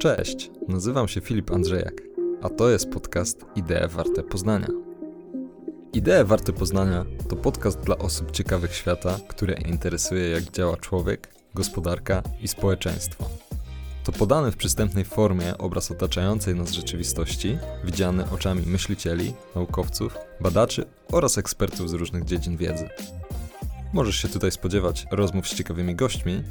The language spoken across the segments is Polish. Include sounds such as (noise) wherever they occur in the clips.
Cześć, nazywam się Filip Andrzejak, a to jest podcast Idee Warte Poznania. Idee Warte Poznania to podcast dla osób ciekawych świata, które interesuje jak działa człowiek, gospodarka i społeczeństwo. To podany w przystępnej formie obraz otaczającej nas rzeczywistości, widziany oczami myślicieli, naukowców, badaczy oraz ekspertów z różnych dziedzin wiedzy. Możesz się tutaj spodziewać rozmów z ciekawymi gośćmi,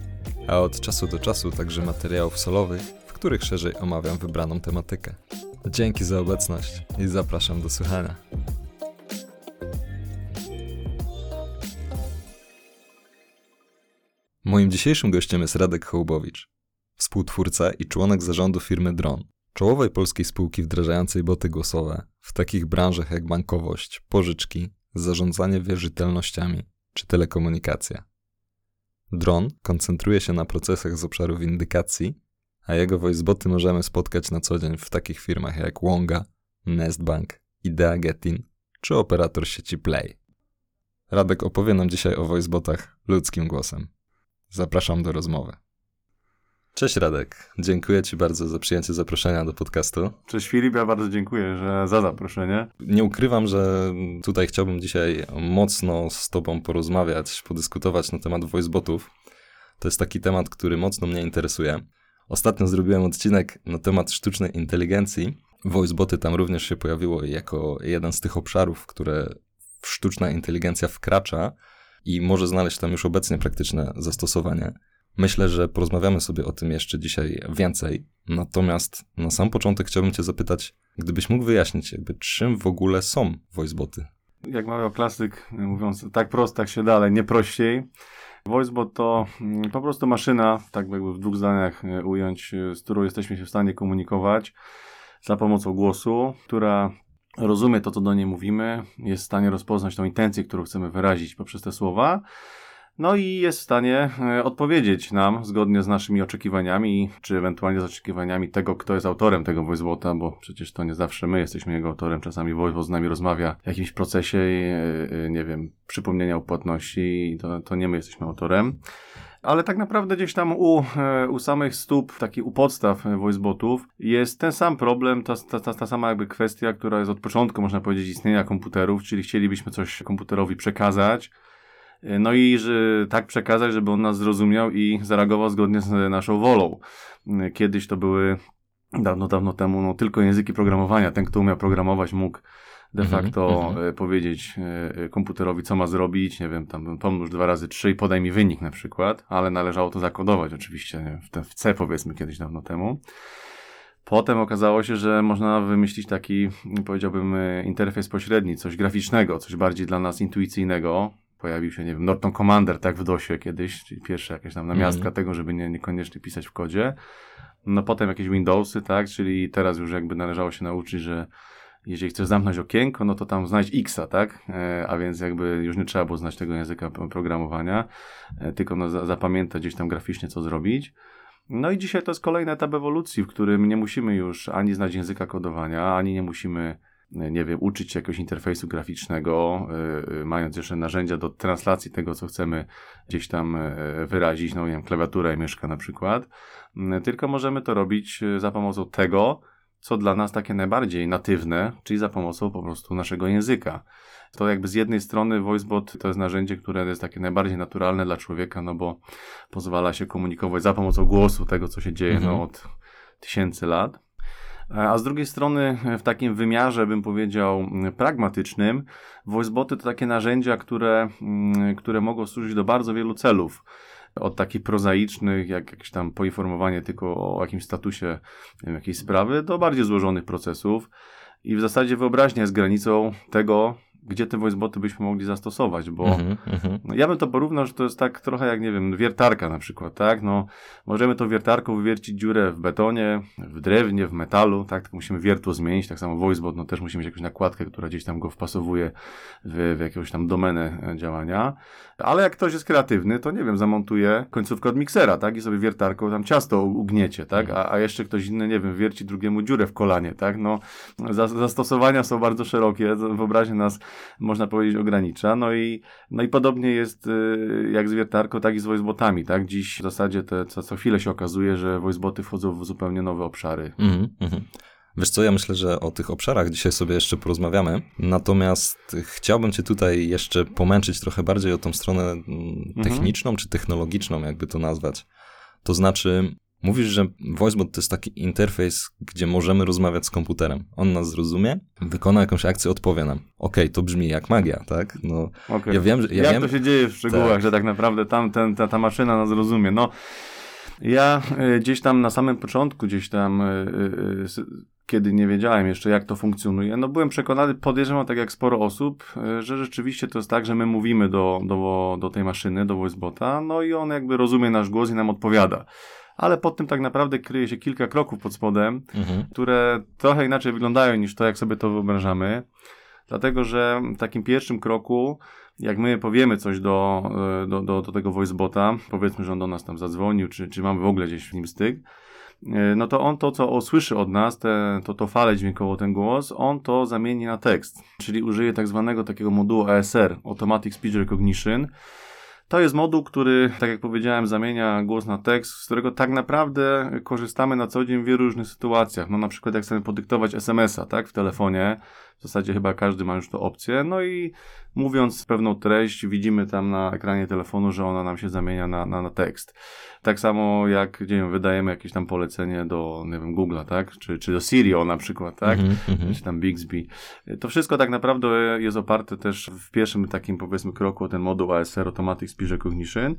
a od czasu do czasu także materiałów solowych, których szerzej omawiam wybraną tematykę. Dzięki za obecność i zapraszam do słuchania. Moim dzisiejszym gościem jest Radek Hołbowicz, współtwórca i członek zarządu firmy Dron, czołowej polskiej spółki wdrażającej boty głosowe w takich branżach jak bankowość, pożyczki, zarządzanie wierzytelnościami czy telekomunikacja. Dron koncentruje się na procesach z obszaru windykacji, a jego voiceboty możemy spotkać na co dzień w takich firmach jak Wonga, Nestbank, Idea Getin czy operator sieci Play. Radek opowie nam dzisiaj o voicebotach ludzkim głosem. Zapraszam do rozmowy. Cześć Radek, dziękuję Ci bardzo za przyjęcie zaproszenia do podcastu. Cześć Filip, ja bardzo dziękuję że, za zaproszenie. Nie ukrywam, że tutaj chciałbym dzisiaj mocno z Tobą porozmawiać, podyskutować na temat voicebotów. To jest taki temat, który mocno mnie interesuje. Ostatnio zrobiłem odcinek na temat sztucznej inteligencji. Voiceboty tam również się pojawiło jako jeden z tych obszarów, które sztuczna inteligencja wkracza i może znaleźć tam już obecnie praktyczne zastosowanie. Myślę, że porozmawiamy sobie o tym jeszcze dzisiaj więcej. Natomiast na sam początek chciałbym Cię zapytać, gdybyś mógł wyjaśnić, jakby czym w ogóle są voiceboty? Jak mawiał klasyk, mówiąc tak prosto, tak się dalej, nie prościej. Voicebot to mm, po prostu maszyna, tak jakby w dwóch zdaniach e, ująć, e, z którą jesteśmy się w stanie komunikować za pomocą głosu, która rozumie to, co do niej mówimy, jest w stanie rozpoznać tą intencję, którą chcemy wyrazić poprzez te słowa no i jest w stanie e, odpowiedzieć nam zgodnie z naszymi oczekiwaniami, czy ewentualnie z oczekiwaniami tego, kto jest autorem tego voicebota, bo przecież to nie zawsze my jesteśmy jego autorem. Czasami voicebot z nami rozmawia w jakimś procesie, e, e, nie wiem, przypomnienia o płatności to, to nie my jesteśmy autorem. Ale tak naprawdę gdzieś tam u, u samych stóp, taki u podstaw voicebotów jest ten sam problem, ta, ta, ta, ta sama jakby kwestia, która jest od początku, można powiedzieć, istnienia komputerów, czyli chcielibyśmy coś komputerowi przekazać, no i że tak przekazać, żeby on nas zrozumiał i zareagował zgodnie z naszą wolą. Kiedyś to były dawno, dawno temu no, tylko języki programowania. Ten, kto umiał programować, mógł de mhm, facto mm-hmm. powiedzieć e, komputerowi, co ma zrobić, nie wiem, tam pomnóż dwa razy trzy i podaj mi wynik na przykład, ale należało to zakodować oczywiście w, w C powiedzmy kiedyś dawno temu. Potem okazało się, że można wymyślić taki, powiedziałbym, interfejs pośredni, coś graficznego, coś bardziej dla nas intuicyjnego, pojawił się, nie wiem, Norton Commander, tak w DOSie kiedyś, czyli pierwsza jakaś tam namiastka mm. tego, żeby nie, niekoniecznie pisać w kodzie. No potem jakieś Windowsy, tak, czyli teraz już jakby należało się nauczyć, że jeżeli chcesz zamknąć okienko, no to tam znajdź Xa, tak? E, a więc jakby już nie trzeba było znać tego języka programowania, e, tylko no, za, zapamiętać gdzieś tam graficznie, co zrobić. No i dzisiaj to jest kolejny etap ewolucji, w którym nie musimy już ani znać języka kodowania, ani nie musimy nie wiem, uczyć się jakiegoś interfejsu graficznego, yy, mając jeszcze narzędzia do translacji tego, co chcemy gdzieś tam yy, wyrazić, no nie wiem, klawiatura i myszka na przykład, yy, tylko możemy to robić za pomocą tego, co dla nas takie najbardziej natywne, czyli za pomocą po prostu naszego języka. To jakby z jednej strony VoiceBot to jest narzędzie, które jest takie najbardziej naturalne dla człowieka, no bo pozwala się komunikować za pomocą głosu tego, co się dzieje no, mhm. no, od tysięcy lat. A z drugiej strony, w takim wymiarze, bym powiedział, pragmatycznym, voiceboty to takie narzędzia, które, które mogą służyć do bardzo wielu celów od takich prozaicznych, jak jakieś tam poinformowanie tylko o jakimś statusie wiem, jakiejś sprawy, do bardziej złożonych procesów. I w zasadzie wyobraźnia jest granicą tego, gdzie te voiceboty byśmy mogli zastosować, bo mm -hmm. no, ja bym to porównał, że to jest tak trochę jak, nie wiem, wiertarka na przykład, tak? No, możemy tą wiertarką wywiercić dziurę w betonie, w drewnie, w metalu, tak? Musimy wiertło zmienić, tak samo voicebot, no też musimy mieć jakąś nakładkę, która gdzieś tam go wpasowuje w, w jakąś tam domenę e, działania, ale jak ktoś jest kreatywny, to nie wiem, zamontuje końcówkę od miksera, tak? I sobie wiertarką tam ciasto ugniecie, tak? A, a jeszcze ktoś inny, nie wiem, wierci drugiemu dziurę w kolanie, tak? No, zastosowania są bardzo szerokie, wyobraźcie nas można powiedzieć, ogranicza. No i, no i podobnie jest y, jak z wiertarką, tak i z voicebotami, tak? Dziś w zasadzie te, co, co chwilę się okazuje, że voiceboty wchodzą w zupełnie nowe obszary. Mm -hmm. Wiesz co, ja myślę, że o tych obszarach dzisiaj sobie jeszcze porozmawiamy. Natomiast chciałbym Cię tutaj jeszcze pomęczyć trochę bardziej o tą stronę mm, mhm. techniczną czy technologiczną, jakby to nazwać. To znaczy, mówisz, że VoiceBot to jest taki interfejs, gdzie możemy rozmawiać z komputerem. On nas zrozumie, wykona jakąś akcję, odpowie nam. Okej, okay, to brzmi jak magia, tak? No, okay. ja wiem, że, ja Jak wiem, to się dzieje w szczegółach, tak. że tak naprawdę tam ten, ta, ta maszyna nas rozumie? No, ja y, gdzieś tam na samym początku, gdzieś tam y, y, kiedy nie wiedziałem jeszcze, jak to funkcjonuje, no byłem przekonany, podejrzewam tak jak sporo osób, że rzeczywiście to jest tak, że my mówimy do, do, do tej maszyny, do voicebota, no i on jakby rozumie nasz głos i nam odpowiada. Ale pod tym tak naprawdę kryje się kilka kroków pod spodem, mhm. które trochę inaczej wyglądają niż to, jak sobie to wyobrażamy. Dlatego, że w takim pierwszym kroku, jak my powiemy coś do, e, do, do, do tego voicebota, powiedzmy, że on do nas tam zadzwonił, czy, czy mamy w ogóle gdzieś w nim styk, E, no to on to, co usłyszy od nas, te, to, to falę dźwiękową, ten głos, on to zamieni na tekst, czyli użyje tak zwanego takiego modułu ASR, Automatic Speech Recognition. To jest moduł, który, tak jak powiedziałem, zamienia głos na tekst, z którego tak naprawdę korzystamy na co dzień w wielu różnych sytuacjach. No na przykład jak chcemy podyktować SMS-a, tak, w telefonie, w zasadzie chyba każdy ma już to opcję. No i mówiąc pewną treść, widzimy tam na ekranie telefonu, że ona nam się zamienia na, na, na tekst. Tak samo jak, nie wiem, wydajemy jakieś tam polecenie do, nie wiem, Google'a, tak? Czy, czy do Sirio na przykład, tak? Mm -hmm. Czy tam Bixby. To wszystko tak naprawdę jest oparte też w pierwszym takim, powiedzmy, kroku o ten moduł ASR, Automatic Speech Recognition.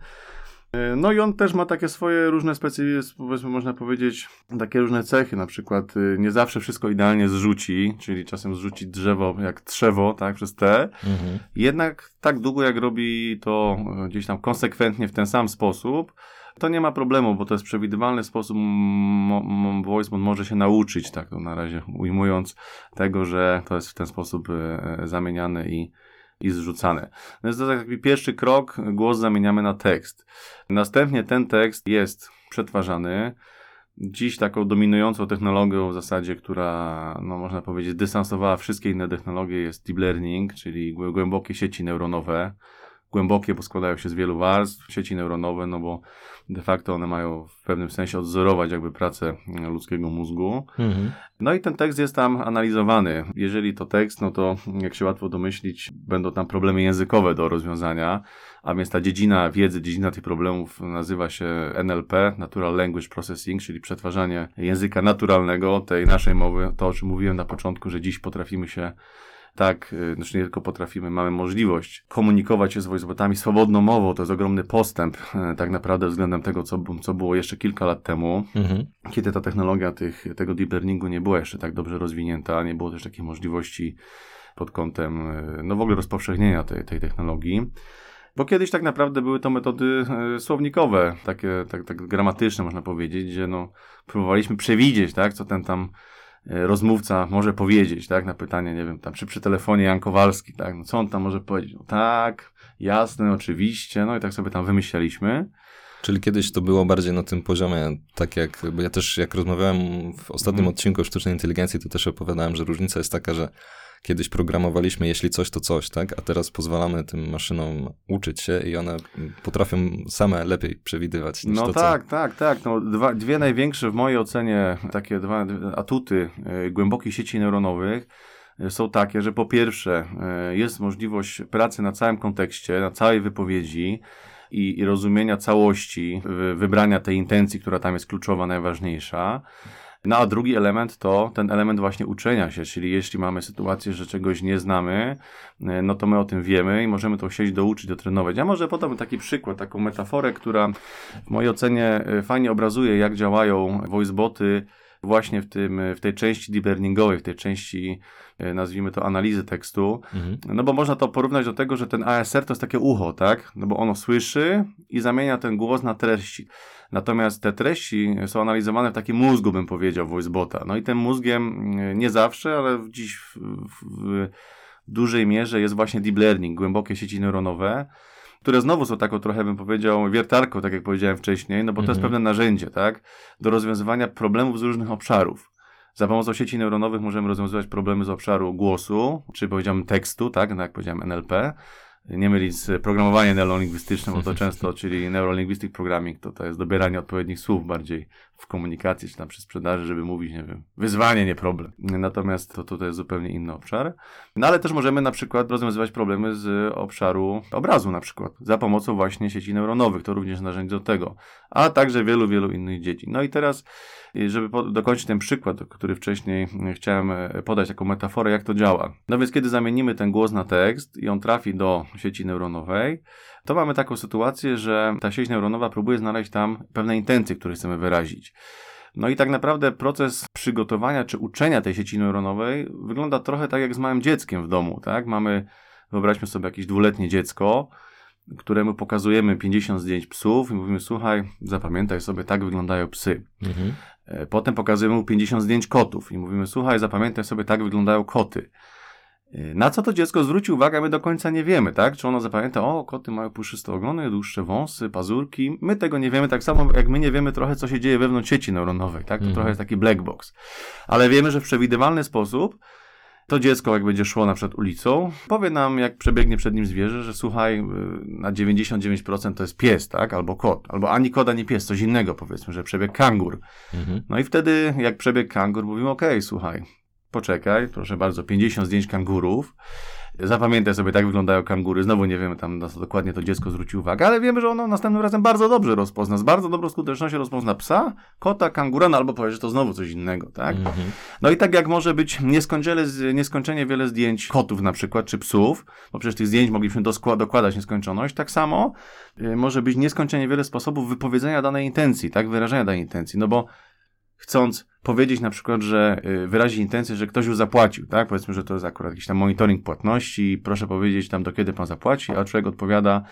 No i on też ma takie swoje różne specyficzne, powiedzmy można powiedzieć, takie różne cechy, na przykład y, nie zawsze wszystko idealnie zrzuci, czyli czasem zrzuci drzewo jak trzewo, tak, przez T. Mhm. Jednak tak długo jak robi to y, gdzieś tam konsekwentnie w ten sam sposób, to nie ma problemu, bo to jest przewidywalny sposób, VoiceBot może się nauczyć, tak to na razie ujmując, tego, że to jest w ten sposób y, zamieniane i i zrzucane. No jest to taki pierwszy krok, głos zamieniamy na tekst. Następnie ten tekst jest przetwarzany. Dziś taką dominującą technologią w zasadzie, która, no można powiedzieć, dystansowała wszystkie inne technologie jest deep learning, czyli głębokie sieci neuronowe głębokie, bo składają się z wielu warstw, sieci neuronowe, no bo de facto one mają w pewnym sensie odzorować jakby pracę ludzkiego mózgu. Mhm. No i ten tekst jest tam analizowany. Jeżeli to tekst, no to jak się łatwo domyślić, będą tam problemy językowe do rozwiązania, a więc ta dziedzina wiedzy, dziedzina tych problemów nazywa się NLP, Natural Language Processing, czyli przetwarzanie języka naturalnego, tej naszej mowy, to o czym mówiłem na początku, że dziś potrafimy się tak, y, znaczy nie tylko potrafimy, mamy możliwość komunikować się z voicebotami swobodną mową, to jest ogromny postęp y, tak naprawdę względem tego, co, co było jeszcze kilka lat temu, mhm. kiedy ta technologia tych, tego deep learningu nie była jeszcze tak dobrze rozwinięta, nie było też takiej możliwości pod kątem y, no w ogóle rozpowszechnienia tej, tej technologii. Bo kiedyś tak naprawdę były to metody słownikowe, takie tak, tak gramatyczne można powiedzieć, gdzie no, próbowaliśmy przewidzieć, tak, co ten tam E, rozmówca może powiedzieć, tak, na pytanie, nie wiem, tam, czy przy telefonie Jan Kowalski, tak, no co on tam może powiedzieć? No tak, jasne, oczywiście, no i tak sobie tam wymyślaliśmy. Czyli kiedyś to było bardziej na tym poziomie, tak jak, bo ja też jak rozmawiałem w ostatnim mm. odcinku o sztucznej inteligencji, to też opowiadałem, że różnica jest taka, że kiedyś programowaliśmy, jeśli coś, to coś, tak? A teraz pozwalamy tym maszynom uczyć się i one potrafią same lepiej przewidywać niż no to, tak, co... tak, tak. No, dwa, dwie największe w mojej ocenie takie dwa atuty y, głębokich sieci neuronowych y, są takie, że po pierwsze y, jest możliwość pracy na całym kontekście, na całej wypowiedzi, i, i, rozumienia całości, wybrania tej intencji, która tam jest kluczowa, najważniejsza. No a drugi element to ten element właśnie uczenia się, czyli jeśli mamy sytuację, że czegoś nie znamy, e, no to my o tym wiemy i możemy to chcieć douczyć, dotrenować. Ja może podam taki przykład, taką metaforę, która w mojej ocenie e, fajnie obrazuje, jak działają voiceboty właśnie w, tym, w tej części deep learningowej, w tej części e, nazwijmy to analizy tekstu, mhm. no bo można to porównać do tego, że ten ASR to jest takie ucho, tak? No bo ono słyszy i zamienia ten głos na treści. Natomiast te treści są analizowane w takim mózgu, bym powiedział, voicebota. No i tym mózgiem e, nie zawsze, ale dziś w, w, w dużej mierze jest właśnie deep learning, głębokie sieci neuronowe, które znowu są taką trochę, bym powiedział, wiertarką, tak jak powiedziałem wcześniej, no bo to jest mhm. pewne narzędzie, tak, do rozwiązywania problemów z różnych obszarów. Za pomocą sieci neuronowych możemy rozwiązywać problemy z obszaru głosu, czy powiedziałbym tekstu, tak, no jak powiedziałem NLP, nie mylić z programowaniem neurolingwistycznym, bo to (laughs) często, czyli neurolinguistic programming, to to jest dobieranie odpowiednich słów bardziej w komunikacji, czy tam przy sprzedaży, żeby mówić, nie wiem, wyzwanie, nie problem. Natomiast to tutaj jest zupełnie inny obszar. No ale też możemy na przykład rozwiązywać problemy z obszaru obrazu na przykład, za pomocą właśnie sieci neuronowych, to również narzędzie do tego, a także wielu, wielu innych dziedzin. No i teraz, żeby dokończyć ten przykład, który wcześniej chciałem e, podać jako metaforę, jak to działa. No więc kiedy zamienimy ten głos na tekst i on trafi do sieci neuronowej, to mamy taką sytuację, że ta sieć neuronowa próbuje znaleźć tam pewne intencje, które chcemy wyrazić. No i tak naprawdę proces przygotowania czy uczenia tej sieci neuronowej wygląda trochę tak jak z małym dzieckiem w domu, tak? Mamy, wyobraźmy sobie jakieś dwuletnie dziecko, któremu pokazujemy 50 zdjęć psów i mówimy, słuchaj, zapamiętaj sobie, tak wyglądają psy. Mhm. E, potem pokazujemy mu 50 zdjęć kotów i mówimy, słuchaj, zapamiętaj sobie, tak wyglądają koty. Y, na co to dziecko zwróci uwagę, my do końca nie wiemy, tak? Czy ono zapamięta, o, koty mają puszyste ogony, dłuższe wąsy, pazurki. My tego nie wiemy, tak samo jak my nie wiemy trochę, co się dzieje wewnątrz sieci neuronowej, tak? To mm. trochę jest taki black box. Ale wiemy, że w przewidywalny sposób to dziecko, jak będzie szło na przykład ulicą, powie nam, jak przebiegnie przed nim zwierzę, że słuchaj, y, na 99% to jest pies, tak? Albo kot. Albo ani kot, ani pies, coś innego powiedzmy, że przebieg kangur. Mhm. No i wtedy, jak przebieg kangur, mówimy, okej, okay, słuchaj, poczekaj, proszę bardzo, 50 zdjęć kangurów. Zapamiętaj sobie, tak wyglądają kangury. Znowu nie wiemy tam na co dokładnie to dziecko zwróci uwagę, ale wiemy, że ono następnym razem bardzo dobrze rozpozna, z bardzo dobrą skutecznością rozpozna psa, kota, kangura, no albo powie, że to znowu coś innego, tak? Mm -hmm. No i tak jak może być nieskończenie, nieskończenie wiele zdjęć kotów na przykład, czy psów, bo przecież tych zdjęć mogliśmy dokładać nieskończoność, tak samo y, może być nieskończenie wiele sposobów wypowiedzenia danej intencji, tak? Wyrażenia danej intencji, no bo chcąc powiedzieć na przykład, że y, wyrazi intencję, że ktoś już zapłacił, tak? Powiedzmy, że to jest akurat jakiś tam monitoring płatności, proszę powiedzieć tam do kiedy pan zapłaci, a człowiek odpowiada,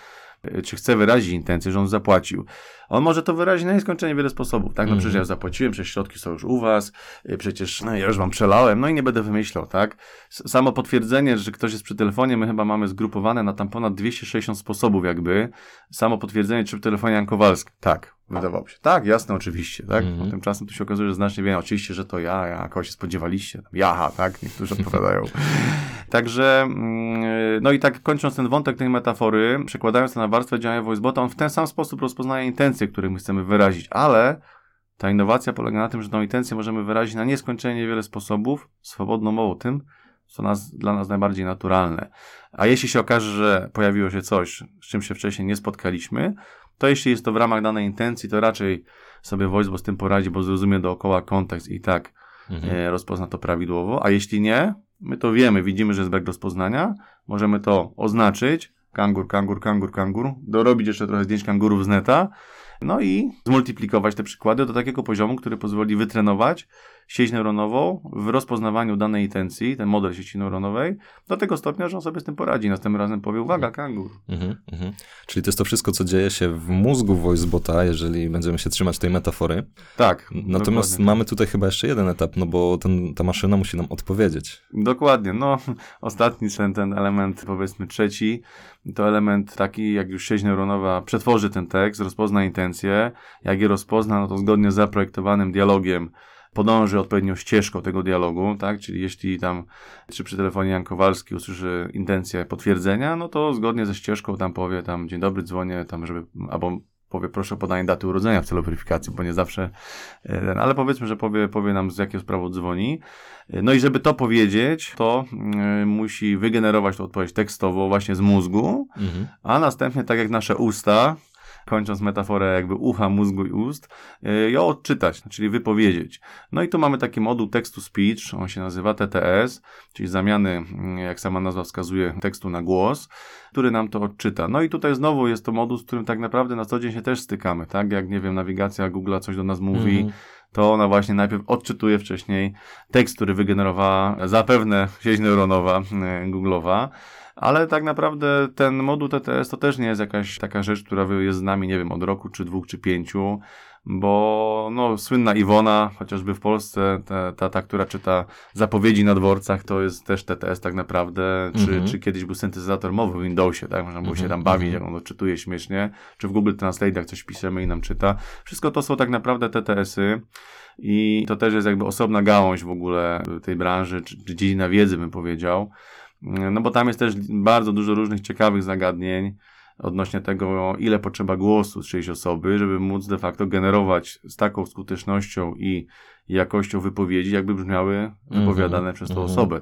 y, czy chce wyrazić intencję, że on zapłacił. On może to wyrazić na nieskończenie wiele sposobów, tak? No mm. przecież ja zapłaciłem, przecież środki są już u was, y, przecież no, ja już wam przelałem, no i nie będę wymyślał, tak? Samo potwierdzenie, że ktoś jest przy telefonie, my chyba mamy zgrupowane na tam ponad 260 sposobów jakby. Samo potwierdzenie, czy w telefonie Jan Kowalski. Tak, wydawało się. Tak, jasne, oczywiście, tak? Mm. Tymczasem tu się okazuje, że znacznie więcej. Oczywiście, że to ja, ja, kogo się spodziewaliście. Jaha, tak? Niektórzy odpowiadają. (laughs) Także, mm, no i tak kończąc ten wątek tej metafory, przekładając to na warstwę działania voicebota, on w ten sam sposób rozpoznaje intencje, które my chcemy wyrazić, ale ta innowacja polega na tym, że tą intencję możemy wyrazić na nieskończenie wiele sposobów, swobodną mową tym, co nas, dla nas najbardziej naturalne. A jeśli się okaże, że pojawiło się coś, z czym się wcześniej nie spotkaliśmy, to jeśli jest to w ramach danej intencji, to raczej sobie Voicebo z tym poradzi, bo zrozumie dookoła kontekst i tak mhm. e, rozpozna to prawidłowo. A jeśli nie, my to wiemy, widzimy, że jest brak rozpoznania, możemy to oznaczyć, kangur, kangur, kangur, kangur, dorobić jeszcze trochę zdjęć kangurów z neta, no i zmultiplikować te przykłady do takiego poziomu, który pozwoli wytrenować sieć neuronową w rozpoznawaniu danej intencji, ten model sieci neuronowej, do tego stopnia, że on sobie z tym poradzi. Następnym razem powie, uwaga, kangur. Mhm, mhm. Czyli to jest to wszystko, co dzieje się w mózgu voicebota, jeżeli będziemy się trzymać tej metafory. Tak. Natomiast dokładnie. mamy tutaj chyba jeszcze jeden etap, no bo ten, ta maszyna musi nam odpowiedzieć. Dokładnie. No, (laughs) ostatni ten, ten element, powiedzmy trzeci, to element taki, jak już sieć neuronowa przetworzy ten tekst, rozpozna intencje, jak je rozpozna, no to zgodnie z zaprojektowanym dialogiem podąży odpowiednią ścieżką tego dialogu, tak? Czyli jeśli tam, czy przy telefonie Jan Kowalski usłyszy intencję potwierdzenia, no to zgodnie ze ścieżką tam powie tam dzień dobry, dzwonię tam, żeby, albo powie proszę o podanie daty urodzenia w celu weryfikacji, bo nie zawsze e, ten, ale powiedzmy, że powie, powie nam z jakiego sprawy dzwoni. E, no i żeby to powiedzieć, to y, musi wygenerować tą odpowiedź tekstową właśnie z mózgu, mhm. a następnie tak jak nasze usta, kończąc metaforę jakby ucha, mózgu i ust, e, ją odczytać, czyli wypowiedzieć. No i tu mamy taki moduł tekstu speech, on się nazywa TTS, czyli zamiany, mm, jak sama nazwa wskazuje, tekstu na głos, który nam to odczyta. No i tutaj znowu jest to moduł, z którym tak naprawdę na co dzień się też stykamy, tak? Jak, nie wiem, nawigacja Google coś do nas mówi, mm to ona właśnie najpierw odczytuje wcześniej tekst, który wygenerowała zapewne sieć neuronowa e, Google'owa, ale tak naprawdę ten moduł TTS to też nie jest jakaś taka rzecz, która jest z nami, nie wiem, od roku, czy dwóch, czy pięciu, bo no, słynna Iwona, chociażby w Polsce, ta, ta, ta, która czyta zapowiedzi na dworcach, to jest też TTS tak naprawdę, czy, mm -hmm. czy kiedyś był syntezator mowy w Windowsie, tak, można było mm -hmm. się tam bawić, mhm. jak on odczytuje śmiesznie, czy w Google Translate, jak coś piszemy i nam czyta. Wszystko to są tak naprawdę TTS-y. I to też jest jakby osobna gałąź w ogóle tej branży, czy, czy dziedzina wiedzy, bym powiedział. No bo tam jest też bardzo dużo różnych ciekawych zagadnień odnośnie tego, ile potrzeba głosu z czyjejś osoby, żeby móc de facto generować z taką skutecznością i jakością wypowiedzi, jakby brzmiały wypowiadane mm -hmm. przez tą mm -hmm. osobę.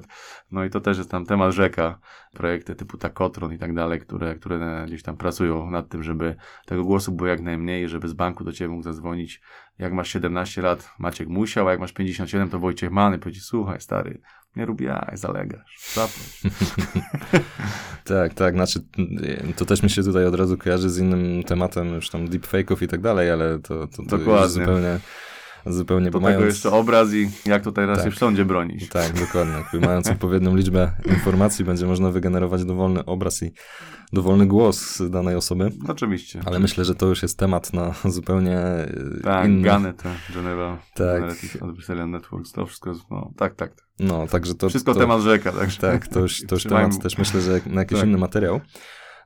No i to też jest tam temat rzeka, projekty typu Takotron i tak dalej, które, które gdzieś tam pracują nad tym, żeby tego głosu było jak najmniej, żeby z banku do ciebie mógł zadzwonić. Jak masz 17 lat, Maciek musiał, a jak masz 57, to Wojciech Many powiedzi, słuchaj stary, nie rób jaj, zalegasz, zaproś. (laughs) tak, tak, znaczy to też mi się tutaj od razu kojarzy z innym tematem, już tam deepfake'ów i tak dalej, ale to, to, to Dokładnie. zupełnie zupełnie, Do mając... tego jeszcze obraz i jak to teraz tak, się w sądzie bronić. Tak, dokładnie. Mając odpowiednią liczbę informacji, będzie można wygenerować dowolny obraz i dowolny głos danej osoby. Oczywiście. Ale myślę, że to już jest temat na zupełnie tak, inny. Gany te, Geneva, tak. Adversarial Networks, to wszystko, no, tak, tak. No, także to... Wszystko to, temat rzeka, także. Tak, to już, to już temat też myślę, że na jakiś tak. inny materiał.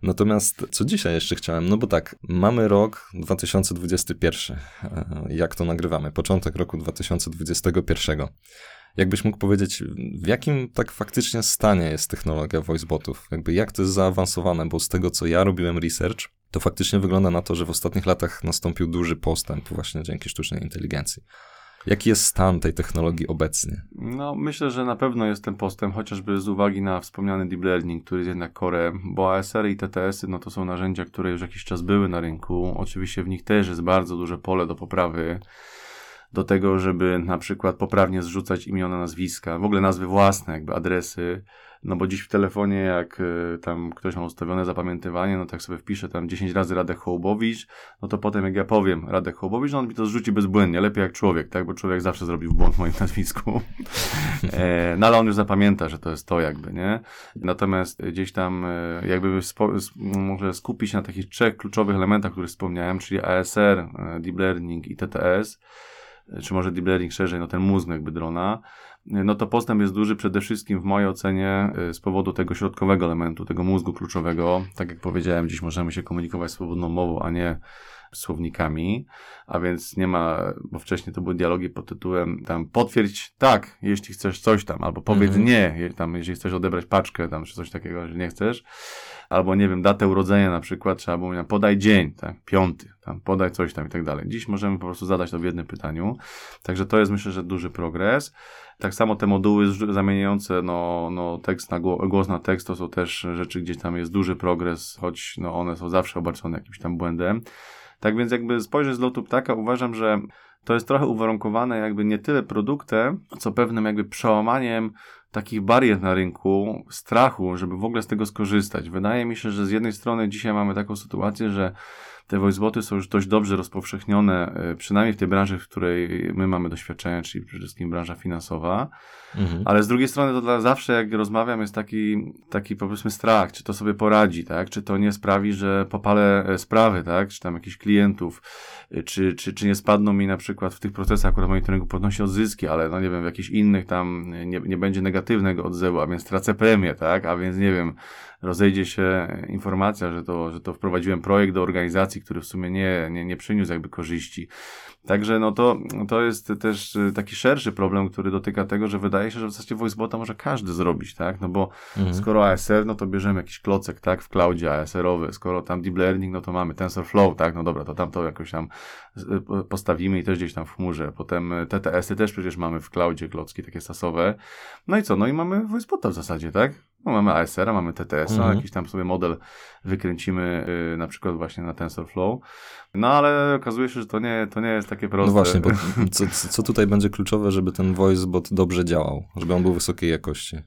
Natomiast co dzisiaj jeszcze chciałem? No bo tak, mamy rok 2021. E, jak to nagrywamy? Początek roku 2021. Jakbyś mógł powiedzieć, w jakim tak faktycznie stanie jest technologia voicebotów? Jakby jak to jest zaawansowane, bo z tego co ja robiłem research, to faktycznie wygląda na to, że w ostatnich latach nastąpił duży postęp właśnie dzięki sztucznej inteligencji. Jaki jest stan tej technologii obecnie? No, myślę, że na pewno jest ten postęp, chociażby z uwagi na wspomniany deep learning, który jest jednak core, bo ASR i TTS-y, no to są narzędzia, które już jakiś czas były na rynku. Oczywiście w nich też jest bardzo duże pole do poprawy do tego, żeby na przykład poprawnie zrzucać imiona, nazwiska, w ogóle nazwy własne, jakby adresy, no bo dziś w telefonie, jak y, tam ktoś ma ustawione zapamiętywanie, no tak sobie wpisze tam 10 razy Radek Hołbowicz, no to potem jak ja powiem Radek Hołbowicz, no on mi to zrzuci bezbłędnie, lepiej jak człowiek, tak, bo człowiek zawsze zrobił błąd w moim (laughs) nazwisku. e, no ale on już zapamięta, że to jest to jakby, nie? Natomiast gdzieś tam e, jakby może skupić się na takich trzech kluczowych elementach, które wspomniałem, czyli ASR, e, Deep Learning i TTS, czy może deep learning szerzej, no ten mózg jakby drona, no to postęp jest duży przede wszystkim w mojej ocenie y, z powodu tego środkowego elementu, tego mózgu kluczowego. Tak jak powiedziałem, dziś możemy się komunikować swobodną mową, a nie słownikami, a więc nie ma, bo wcześniej to były dialogi pod tytułem tam potwierdź tak, jeśli chcesz coś tam, albo powiedz mm -hmm. nie, tam, jeżeli chcesz odebrać paczkę tam, czy coś takiego, że nie chcesz, albo nie wiem, datę urodzenia na przykład, trzeba było mówić, podaj dzień, tak, piąty, tam, podaj coś tam i tak dalej. Dziś możemy po prostu zadać to w jednym pytaniu, także to jest myślę, że duży progres. Tak samo te moduły zamieniające no, no, tekst na głos na tekst to są też rzeczy, gdzie tam jest duży progres, choć no, one są zawsze obarczone jakimś tam błędem. Tak więc jakby spojrzeć z lotu ptaka, uważam, że to jest trochę uwarunkowane jakby nie tyle produktem, co pewnym jakby przełamaniem takich barier na rynku, strachu, żeby w ogóle z tego skorzystać. Wydaje mi się, że z jednej strony dzisiaj mamy taką sytuację, że te voiceboty są już dość dobrze rozpowszechnione, e, przynajmniej w tej branży, w której my mamy doświadczenie, czyli przede wszystkim branża finansowa. Mhm. Ale z drugiej strony to dla zawsze, jak rozmawiam, jest taki, taki powiedzmy strach, czy to sobie poradzi, tak? Czy to nie sprawi, że popalę e, sprawy, tak? Czy tam jakichś klientów, e, czy, czy, czy nie spadną mi na przykład w tych procesach akurat monitoringu podnosi odzyski, ale no nie wiem, w jakichś innych tam nie, nie będzie negatywnego odzewu, a więc tracę premię, tak? A więc nie wiem, rozejdzie się informacja, że to, że to wprowadziłem projekt do organizacji, który w sumie nie, nie, nie przyniósł jakby korzyści. Także no to, to jest też taki szerszy problem, który dotyka tego, że wydaje się, że w zasadzie voicebota może każdy zrobić, tak? No bo mhm. skoro ASR, no to bierzemy jakiś klocek, tak? W cloudzie ASR-owy. Skoro tam deep learning, no to mamy TensorFlow, tak? No dobra, to tam to jakoś tam postawimy i też gdzieś tam w chmurze. Potem TTS-y też przecież mamy w cloudzie klocki takie sasowe. No i co? No i mamy voicebota w zasadzie, tak? No, mamy ASR, mamy TTS, mhm. jakiś tam sobie model wykręcimy yy, na przykład właśnie na TensorFlow. No ale okazuje się, że to nie, to nie jest takie proste. No właśnie, bo (laughs) co, co tutaj będzie kluczowe, żeby ten voicebot dobrze działał, żeby on był wysokiej jakości?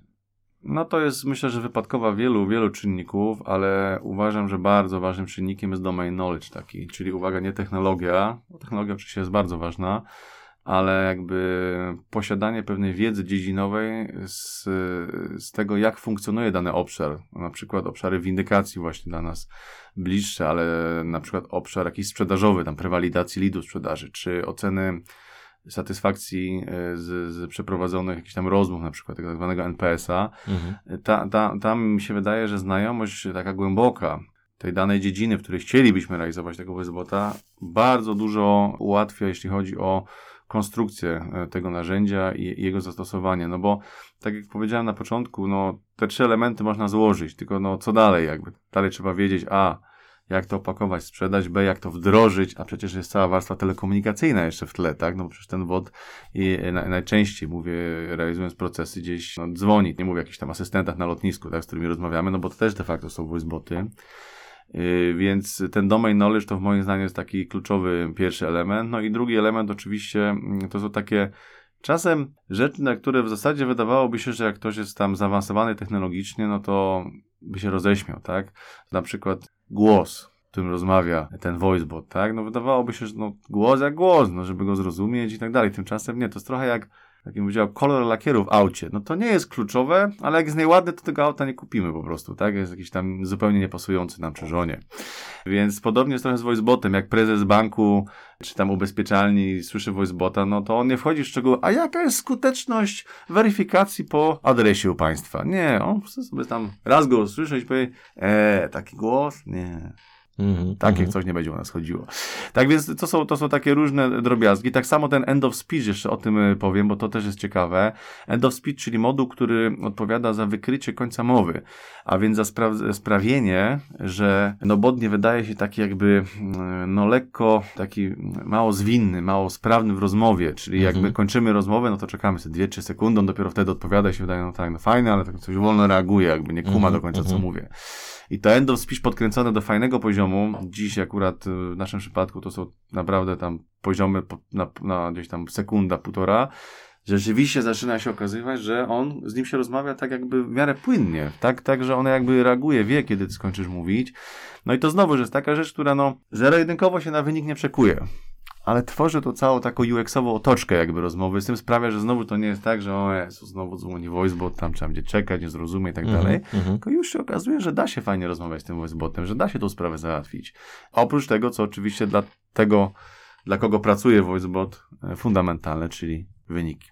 No to jest myślę, że wypadkowa wielu, wielu czynników, ale uważam, że bardzo ważnym czynnikiem jest domain knowledge taki, czyli uwaga, nie technologia, technologia oczywiście jest bardzo ważna, ale jakby posiadanie pewnej wiedzy dziedzinowej z, z tego, jak funkcjonuje dany obszar, na przykład obszary windykacji właśnie dla nas bliższe, ale na przykład obszar jakiś sprzedażowy, tam prewalidacji lidu sprzedaży, czy oceny satysfakcji e, z, z przeprowadzonych jakichś tam rozmów, na przykład tak zwanego NPS-a, mhm. ta, ta, tam mi się wydaje, że znajomość taka głęboka tej danej dziedziny, w której chcielibyśmy realizować tego wezbota, bardzo dużo ułatwia, jeśli chodzi o konstrukcję e, tego narzędzia i jego zastosowanie, no bo tak jak powiedziałem na początku, no te trzy elementy można złożyć, tylko no co dalej jakby, dalej trzeba wiedzieć, a jak to opakować, sprzedać, B, jak to wdrożyć, a przecież jest cała warstwa telekomunikacyjna jeszcze w tle, tak? No przecież ten WOD i na, najczęściej, mówię, realizując procesy gdzieś no, dzwoni, nie mówię o jakichś tam asystentach na lotnisku, tak, z którymi rozmawiamy, no bo to też de facto są voiceboty. Yy, więc ten domain knowledge to w moim zdaniem jest taki kluczowy pierwszy element. No i drugi element oczywiście mm, to są takie czasem rzeczy, na które w zasadzie wydawałoby się, że jak ktoś jest tam zaawansowany technologicznie, no to by się roześmiał, tak? Na przykład głos, którym rozmawia ten voicebot, tak? No wydawałoby się, że no, głos jak głos, no, żeby go zrozumieć i tak dalej. Tymczasem nie, to jest trochę jak jak bym powiedział, kolor lakieru w aucie. No to nie jest kluczowe, ale jak jest nieładny, to tego auta nie kupimy po prostu, tak? Jest jakiś tam zupełnie niepasujący nam czy żonie. Więc podobnie jest trochę z voicebotem. Jak prezes banku czy tam ubezpieczalni słyszy voicebota, no to on nie wchodzi w szczegóły, a jaka jest skuteczność weryfikacji po adresie u państwa? Nie, on sobie tam raz go usłyszy i powie, eee, taki głos? Nie. Mm-hmm, Takie mm-hmm. coś nie będzie u nas chodziło. Tak więc to są, to są takie różne drobiazgi. Tak samo ten end of speech, jeszcze o tym y, powiem, bo to też jest ciekawe. End of speech, czyli moduł, który odpowiada za wykrycie końca mowy, a więc za spra- sprawienie, że no bod nie wydaje się taki jakby mm, no lekko, taki mało zwinny, mało sprawny w rozmowie, czyli mm-hmm. jakby kończymy rozmowę, no to czekamy sobie 2-3 sekundy, on dopiero wtedy odpowiada się wydaje, no tak, no fajne, ale tak coś wolno reaguje, jakby nie kuma do końca, co mówię. I to end of speech podkręcone do fajnego poziomu, dziś akurat y, w naszym przypadku to są naprawdę tam poziomy na, na gdzieś tam sekunda, półtora, rzeczywiście zaczyna się okazywać, że on, z nim się rozmawia tak jakby w miarę płynnie, tak, tak, że on jakby reaguje, wie, kiedy ty skończysz mówić. No i to znowu, że jest taka rzecz, która no, zero-jedynkowo się na wynik nie przekuje ale tworzy to całą taką UX-ową otoczkę jakby rozmowy, z tym sprawia, że znowu to nie jest tak, że o Jezu, znowu dzwoni voicebot, tam trzeba będzie czekać, nie zrozumie i tak mm -hmm, dalej, mm -hmm. tylko już się okazuje, że da się fajnie rozmawiać z tym voicebotem, że da się tą sprawę załatwić. A oprócz tego, co oczywiście dla tego, dla kogo pracuje voicebot, e, fundamentalne, czyli wyniki.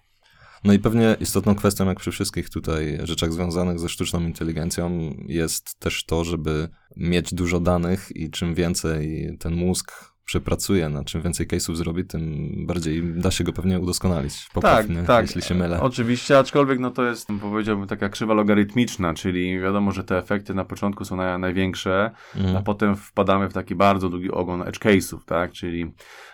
No i pewnie istotną kwestią, jak przy wszystkich tutaj rzeczach związanych ze sztuczną inteligencją, jest też to, żeby mieć dużo danych i czym więcej ten mózg przepracuje, na czym więcej case'ów zrobi, tym bardziej da się go pewnie udoskonalić. Poprawnie, tak, tak. jeśli się mylę. Oczywiście, aczkolwiek no to jest, powiedziałbym, taka krzywa logarytmiczna, czyli wiadomo, że te efekty na początku są naj, największe, mm. a potem wpadamy w taki bardzo długi ogon edge case'ów, tak, czyli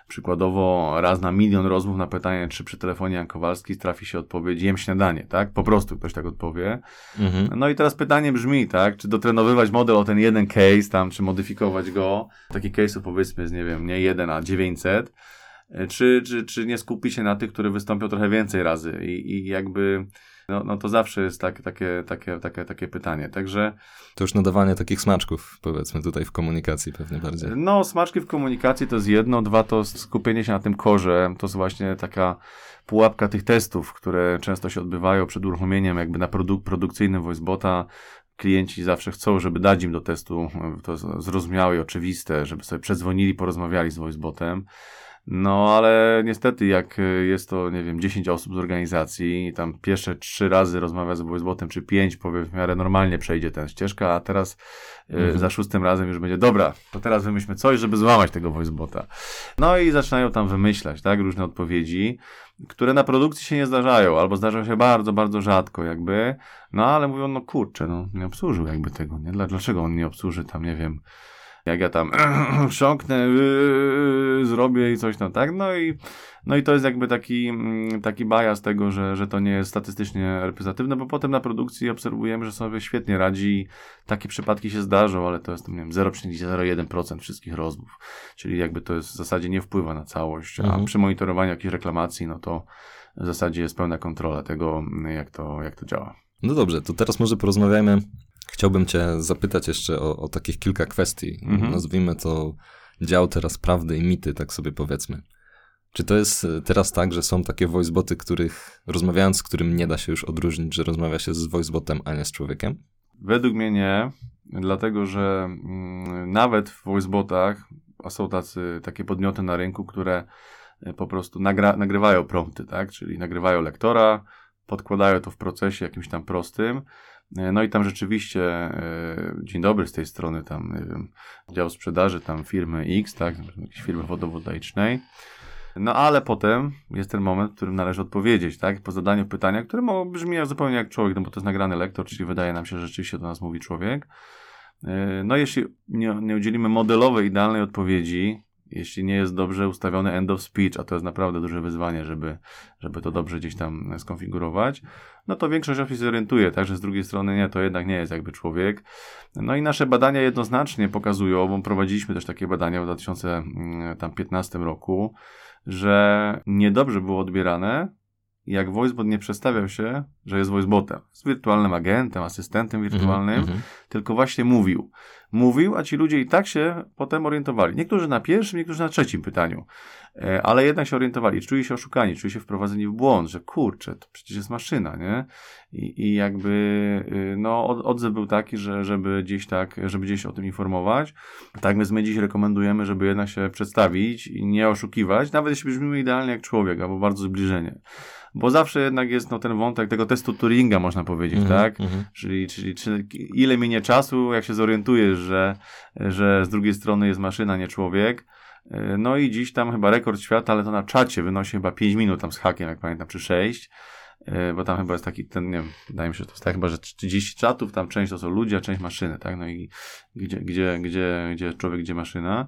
Przykładowo raz na milion rozmów na pytanie, czy przy telefonie Jan Kowalski trafi się odpowiedź jem śniadanie, tak? Po prostu ktoś tak odpowie. Mhm. No i teraz pytanie brzmi, tak? Czy dotrenowywać model o ten jeden case tam, czy modyfikować go? Taki case'u powiedzmy z, nie wiem, nie jeden, a 900. Czy, czy, czy nie skupić się na tych, które wystąpią trochę więcej razy i, i jakby no, no to zawsze jest tak, takie, takie, takie, takie pytanie. Także. To już nadawanie takich smaczków, powiedzmy, tutaj w komunikacji pewnie bardziej. No, smaczki w komunikacji to jest jedno, dwa to skupienie się na tym korze. To jest właśnie taka pułapka tych testów, które często się odbywają przed uruchomieniem jakby na produk produkcyjnym voicebota klienci zawsze chcą, żeby dać im do testu to zrozumiałe i oczywiste, żeby sobie przedzwonili, porozmawiali z voicebotem. No, ale niestety, jak jest to, nie wiem, 10 osób z organizacji i tam pierwsze trzy razy rozmawia z voicebotem, czy pięć, powie w miarę normalnie przejdzie tę ścieżkę, a teraz y, mhm. za szóstym razem już będzie, dobra, to teraz wymyślmy coś, żeby złamać tego voicebota. No i zaczynają tam wymyślać, tak, różne odpowiedzi, które na produkcji się nie zdarzają, albo zdarzają się bardzo, bardzo rzadko, jakby, no ale mówią, no kurczę, no nie obsłużył jakby tego, nie? Dlaczego on nie obsłuży tam, nie wiem, jak ja tam (clears throat) chrząknę, yy, zrobię i coś tam, tak? No i, no i to jest jakby taki, mm, taki bias tego, że, że to nie jest statystycznie reprezentatywne, bo potem na produkcji obserwujemy, że sobie świetnie radzi. Takie przypadki się zdarzą, ale to jest, nie wiem, 0,01% wszystkich rozmów. Czyli jakby to jest w zasadzie nie wpływa na całość, a mhm. przy monitorowaniu jakichś reklamacji, no to w zasadzie jest pełna kontrola tego, jak to, jak to działa. No dobrze, to teraz może porozmawiajmy Chciałbym Cię zapytać jeszcze o, o takich kilka kwestii. Mhm. Nazwijmy to dział teraz prawdy i mity, tak sobie powiedzmy. Czy to jest e, teraz tak, że są takie voiceboty, których rozmawiając z którym nie da się już odróżnić, że rozmawia się z voicebotem, a nie z człowiekiem? Według mnie nie, dlatego że mm, nawet w voicebotach, a są tacy, takie podmioty na rynku, które e, po prostu nagra, nagrywają prompty, tak? Czyli nagrywają lektora, podkładają to w procesie jakimś tam prostym, no i tam rzeczywiście, e, dzień dobry z tej strony, tam, nie wiem, dział sprzedaży tam firmy X, tak, jakiejś firmy wodowodajcznej. No ale potem jest ten moment, w którym należy odpowiedzieć, tak? Po zadaniu pytania, które brzmieć zupełnie jak człowiek, no bo to jest nagrany lektor, czyli wydaje nam się, że rzeczywiście do nas mówi człowiek. E, no jeśli nie, nie udzielimy modelowej, idealnej odpowiedzi, jeśli nie jest dobrze ustawiony end of speech, a to jest naprawdę duże wyzwanie, żeby, żeby to dobrze gdzieś tam skonfigurować, no to większość osób się zorientuje, także z drugiej strony nie, to jednak nie jest jakby człowiek. No i nasze badania jednoznacznie pokazują, bo prowadziliśmy też takie badania w 2015 roku, że niedobrze było odbierane, jak voicebot nie przedstawiał się, że jest voicebotem, z wirtualnym agentem, asystentem wirtualnym, mm -hmm. tylko właśnie mówił. Mówił, a ci ludzie i tak się potem orientowali. Niektórzy na pierwszym, niektórzy na trzecim pytaniu. E, ale jednak się orientowali, czuli się oszukani, czuli się wprowadzeni w błąd, że kurczę, to przecież jest maszyna, nie? I, i jakby, y, no, odzew był taki, że żeby gdzieś tak, żeby gdzieś o tym informować. Tak więc my dziś rekomendujemy, żeby jednak się przedstawić i nie oszukiwać, nawet jeśli brzmimy idealnie jak człowiek, albo bardzo zbliżenie bo zawsze jednak jest no, ten wątek tego testu Turinga, można powiedzieć, mm -hmm, tak? Mm -hmm. Czyli, czyli czy, ile minie czasu, jak się zorientujesz, że, że z drugiej strony jest maszyna, nie człowiek. E, no i dziś tam chyba rekord świata, ale to na czacie wynosi chyba 5 minut tam z hakiem, jak pamiętam, czy 6 e, bo tam chyba jest taki ten, nie wiem, wydaje mi się, że to jest tak chyba, że 30 czatów, tam część to są ludzie, a część maszyny, tak, no i gdzie, gdzie, gdzie, gdzie człowiek, gdzie maszyna.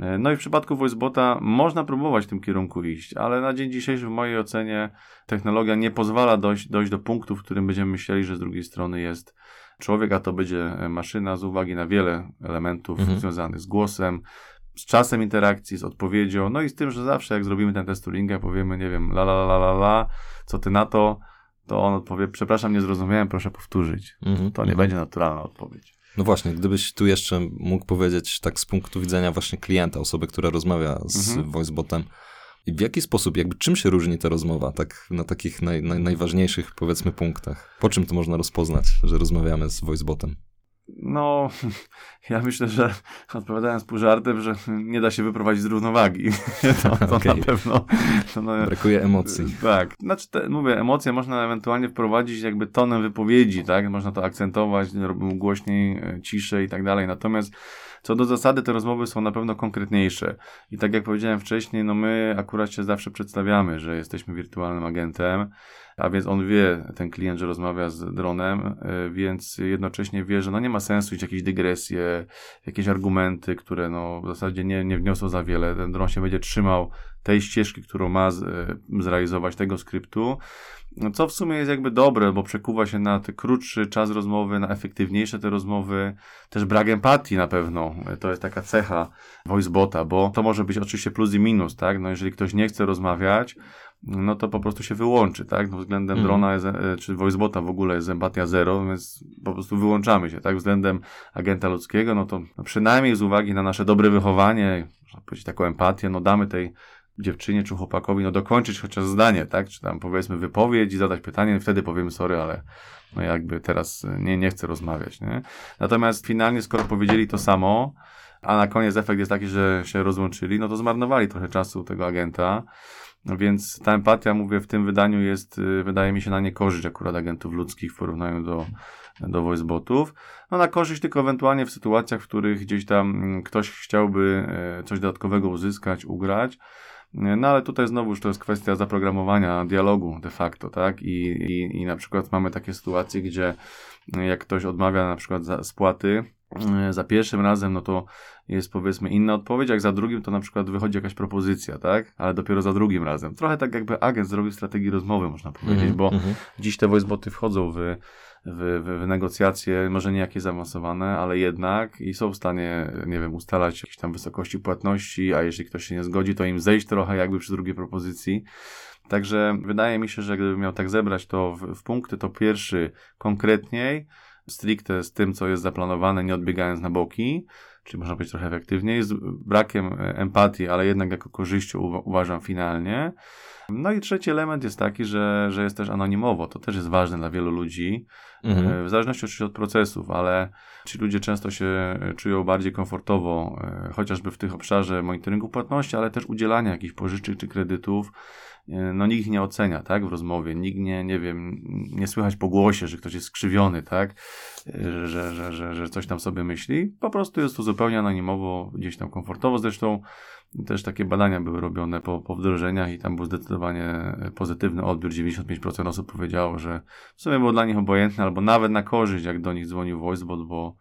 E, no i w przypadku VoiceBota można próbować w tym kierunku iść, ale na dzień dzisiejszy w mojej ocenie technologia nie pozwala dojść, dojść do punktu, w którym będziemy myśleli, że z drugiej strony jest człowiek, a to będzie maszyna z uwagi na wiele elementów mhm. związanych z głosem, z czasem interakcji, z odpowiedzią, no i z tym, że zawsze jak zrobimy ten test Turinga, powiemy, nie wiem, la la la la la, co ty na to, to on odpowie, przepraszam, nie zrozumiałem, proszę powtórzyć. Mhm. To nie będzie naturalna odpowiedź. No właśnie, gdybyś tu jeszcze mógł powiedzieć tak z punktu widzenia właśnie klienta, osoby, która rozmawia z mhm. voicebotem, i w jaki sposób, jakby czym się różni ta rozmowa, tak na takich naj, naj, najważniejszych powiedzmy punktach? Po czym to można rozpoznać, że rozmawiamy z voicebotem? No, (laughs) ja myślę, że odpowiadając pół żartem, że nie da się wyprowadzić z równowagi. (laughs) To, to okay. na pewno. To no, Brakuje emocji. (laughs) Tak. Znaczy, te, mówię, emocje można ewentualnie wprowadzić jakby tonem wypowiedzi, tak? Można to akcentować, robić głośniej, e, ciszej i tak dalej. Natomiast co do zasady, te rozmowy są na pewno konkretniejsze. I tak jak powiedziałem wcześniej, no my akurat się zawsze przedstawiamy, że jesteśmy wirtualnym agentem, a więc on wie, ten klient, że rozmawia z dronem, e, więc jednocześnie wie, że no nie ma sensu iść jakieś dygresje, jakieś argumenty, które no w zasadzie nie, nie wniosą za wiele. Ten dron się będzie trzymał tej ścieżki, którą ma z, e, zrealizować, tego skryptu. Co w sumie jest jakby dobre, bo przekuwa się na ten krótszy czas rozmowy, na efektywniejsze te rozmowy, też brak empatii na pewno. To jest taka cecha voicebota, bo to może być oczywiście plus i minus, tak? No jeżeli ktoś nie chce rozmawiać, no to po prostu się wyłączy, tak? No względem mm. drona jest, e, czy voicebota w ogóle jest empatia zero, więc po prostu wyłączamy się, tak? Względem agenta ludzkiego, no to przynajmniej z uwagi na nasze dobre wychowanie, można powiedzieć taką empatię, no damy tej dziewczynie czy chłopakowi, no dokończyć chociaż zdanie, tak? Czy tam powiedzmy wypowiedź i zadać pytanie, wtedy powiemy sorry, ale no jakby teraz nie, nie chcę rozmawiać, nie? Natomiast finalnie, skoro powiedzieli to samo, a na koniec efekt jest taki, że się rozłączyli, no to zmarnowali trochę czasu tego agenta. No więc ta empatia, mówię, w tym wydaniu jest, y, wydaje mi się, na niekorzyść akurat agentów ludzkich w porównaniu do, do voicebotów. No na korzyść tylko ewentualnie w sytuacjach, w których gdzieś tam mm, ktoś chciałby e, coś dodatkowego uzyskać, ugrać. No ale tutaj znowuż to jest kwestia zaprogramowania dialogu de facto, tak? I, i, i na przykład mamy takie sytuacje, gdzie jak ktoś odmawia na przykład za spłaty, e, za pierwszym razem, no to jest powiedzmy inna odpowiedź, jak za drugim to na przykład wychodzi jakaś propozycja, tak? Ale dopiero za drugim razem. Trochę tak jakby agent zrobił strategię rozmowy, można powiedzieć, mm -hmm, bo mm -hmm. dziś te voiceboty wchodzą w, w, w, w, negocjacje, może nie jakieś zaawansowane, ale jednak i są w stanie, nie wiem, ustalać jakieś tam wysokości płatności, a jeśli ktoś się nie zgodzi, to im zejść trochę jakby przy drugiej propozycji. Także wydaje mi się, że gdybym miał tak zebrać to w, w punkty, to pierwszy konkretniej, stricte z tym, co jest zaplanowane, nie odbiegając na boki, czyli można być trochę efektywniej, z brakiem e, empatii, ale jednak jako korzyścią uważam finalnie. No i trzeci element jest taki, że, że jest też anonimowo. To też jest ważne dla wielu ludzi, mhm. E, w zależności oczywiście od procesów, ale ci ludzie często się e, czują bardziej komfortowo, chociażby w tych obszarze monitoringu płatności, ale też udzielania jakichś pożyczek czy kredytów no nikt nie ocenia, tak, w rozmowie, nikt nie, nie wiem, nie słychać po głosie, że ktoś jest skrzywiony, tak, że, że, że, że coś tam sobie myśli, po prostu jest to zupełnie anonimowo, gdzieś tam komfortowo, zresztą też takie badania były robione po, po wdrożeniach i tam był zdecydowanie pozytywny odbiór. 95% osób powiedziało, że w sumie było dla nich obojętne albo nawet na korzyść, jak do nich dzwonił voicebot, bo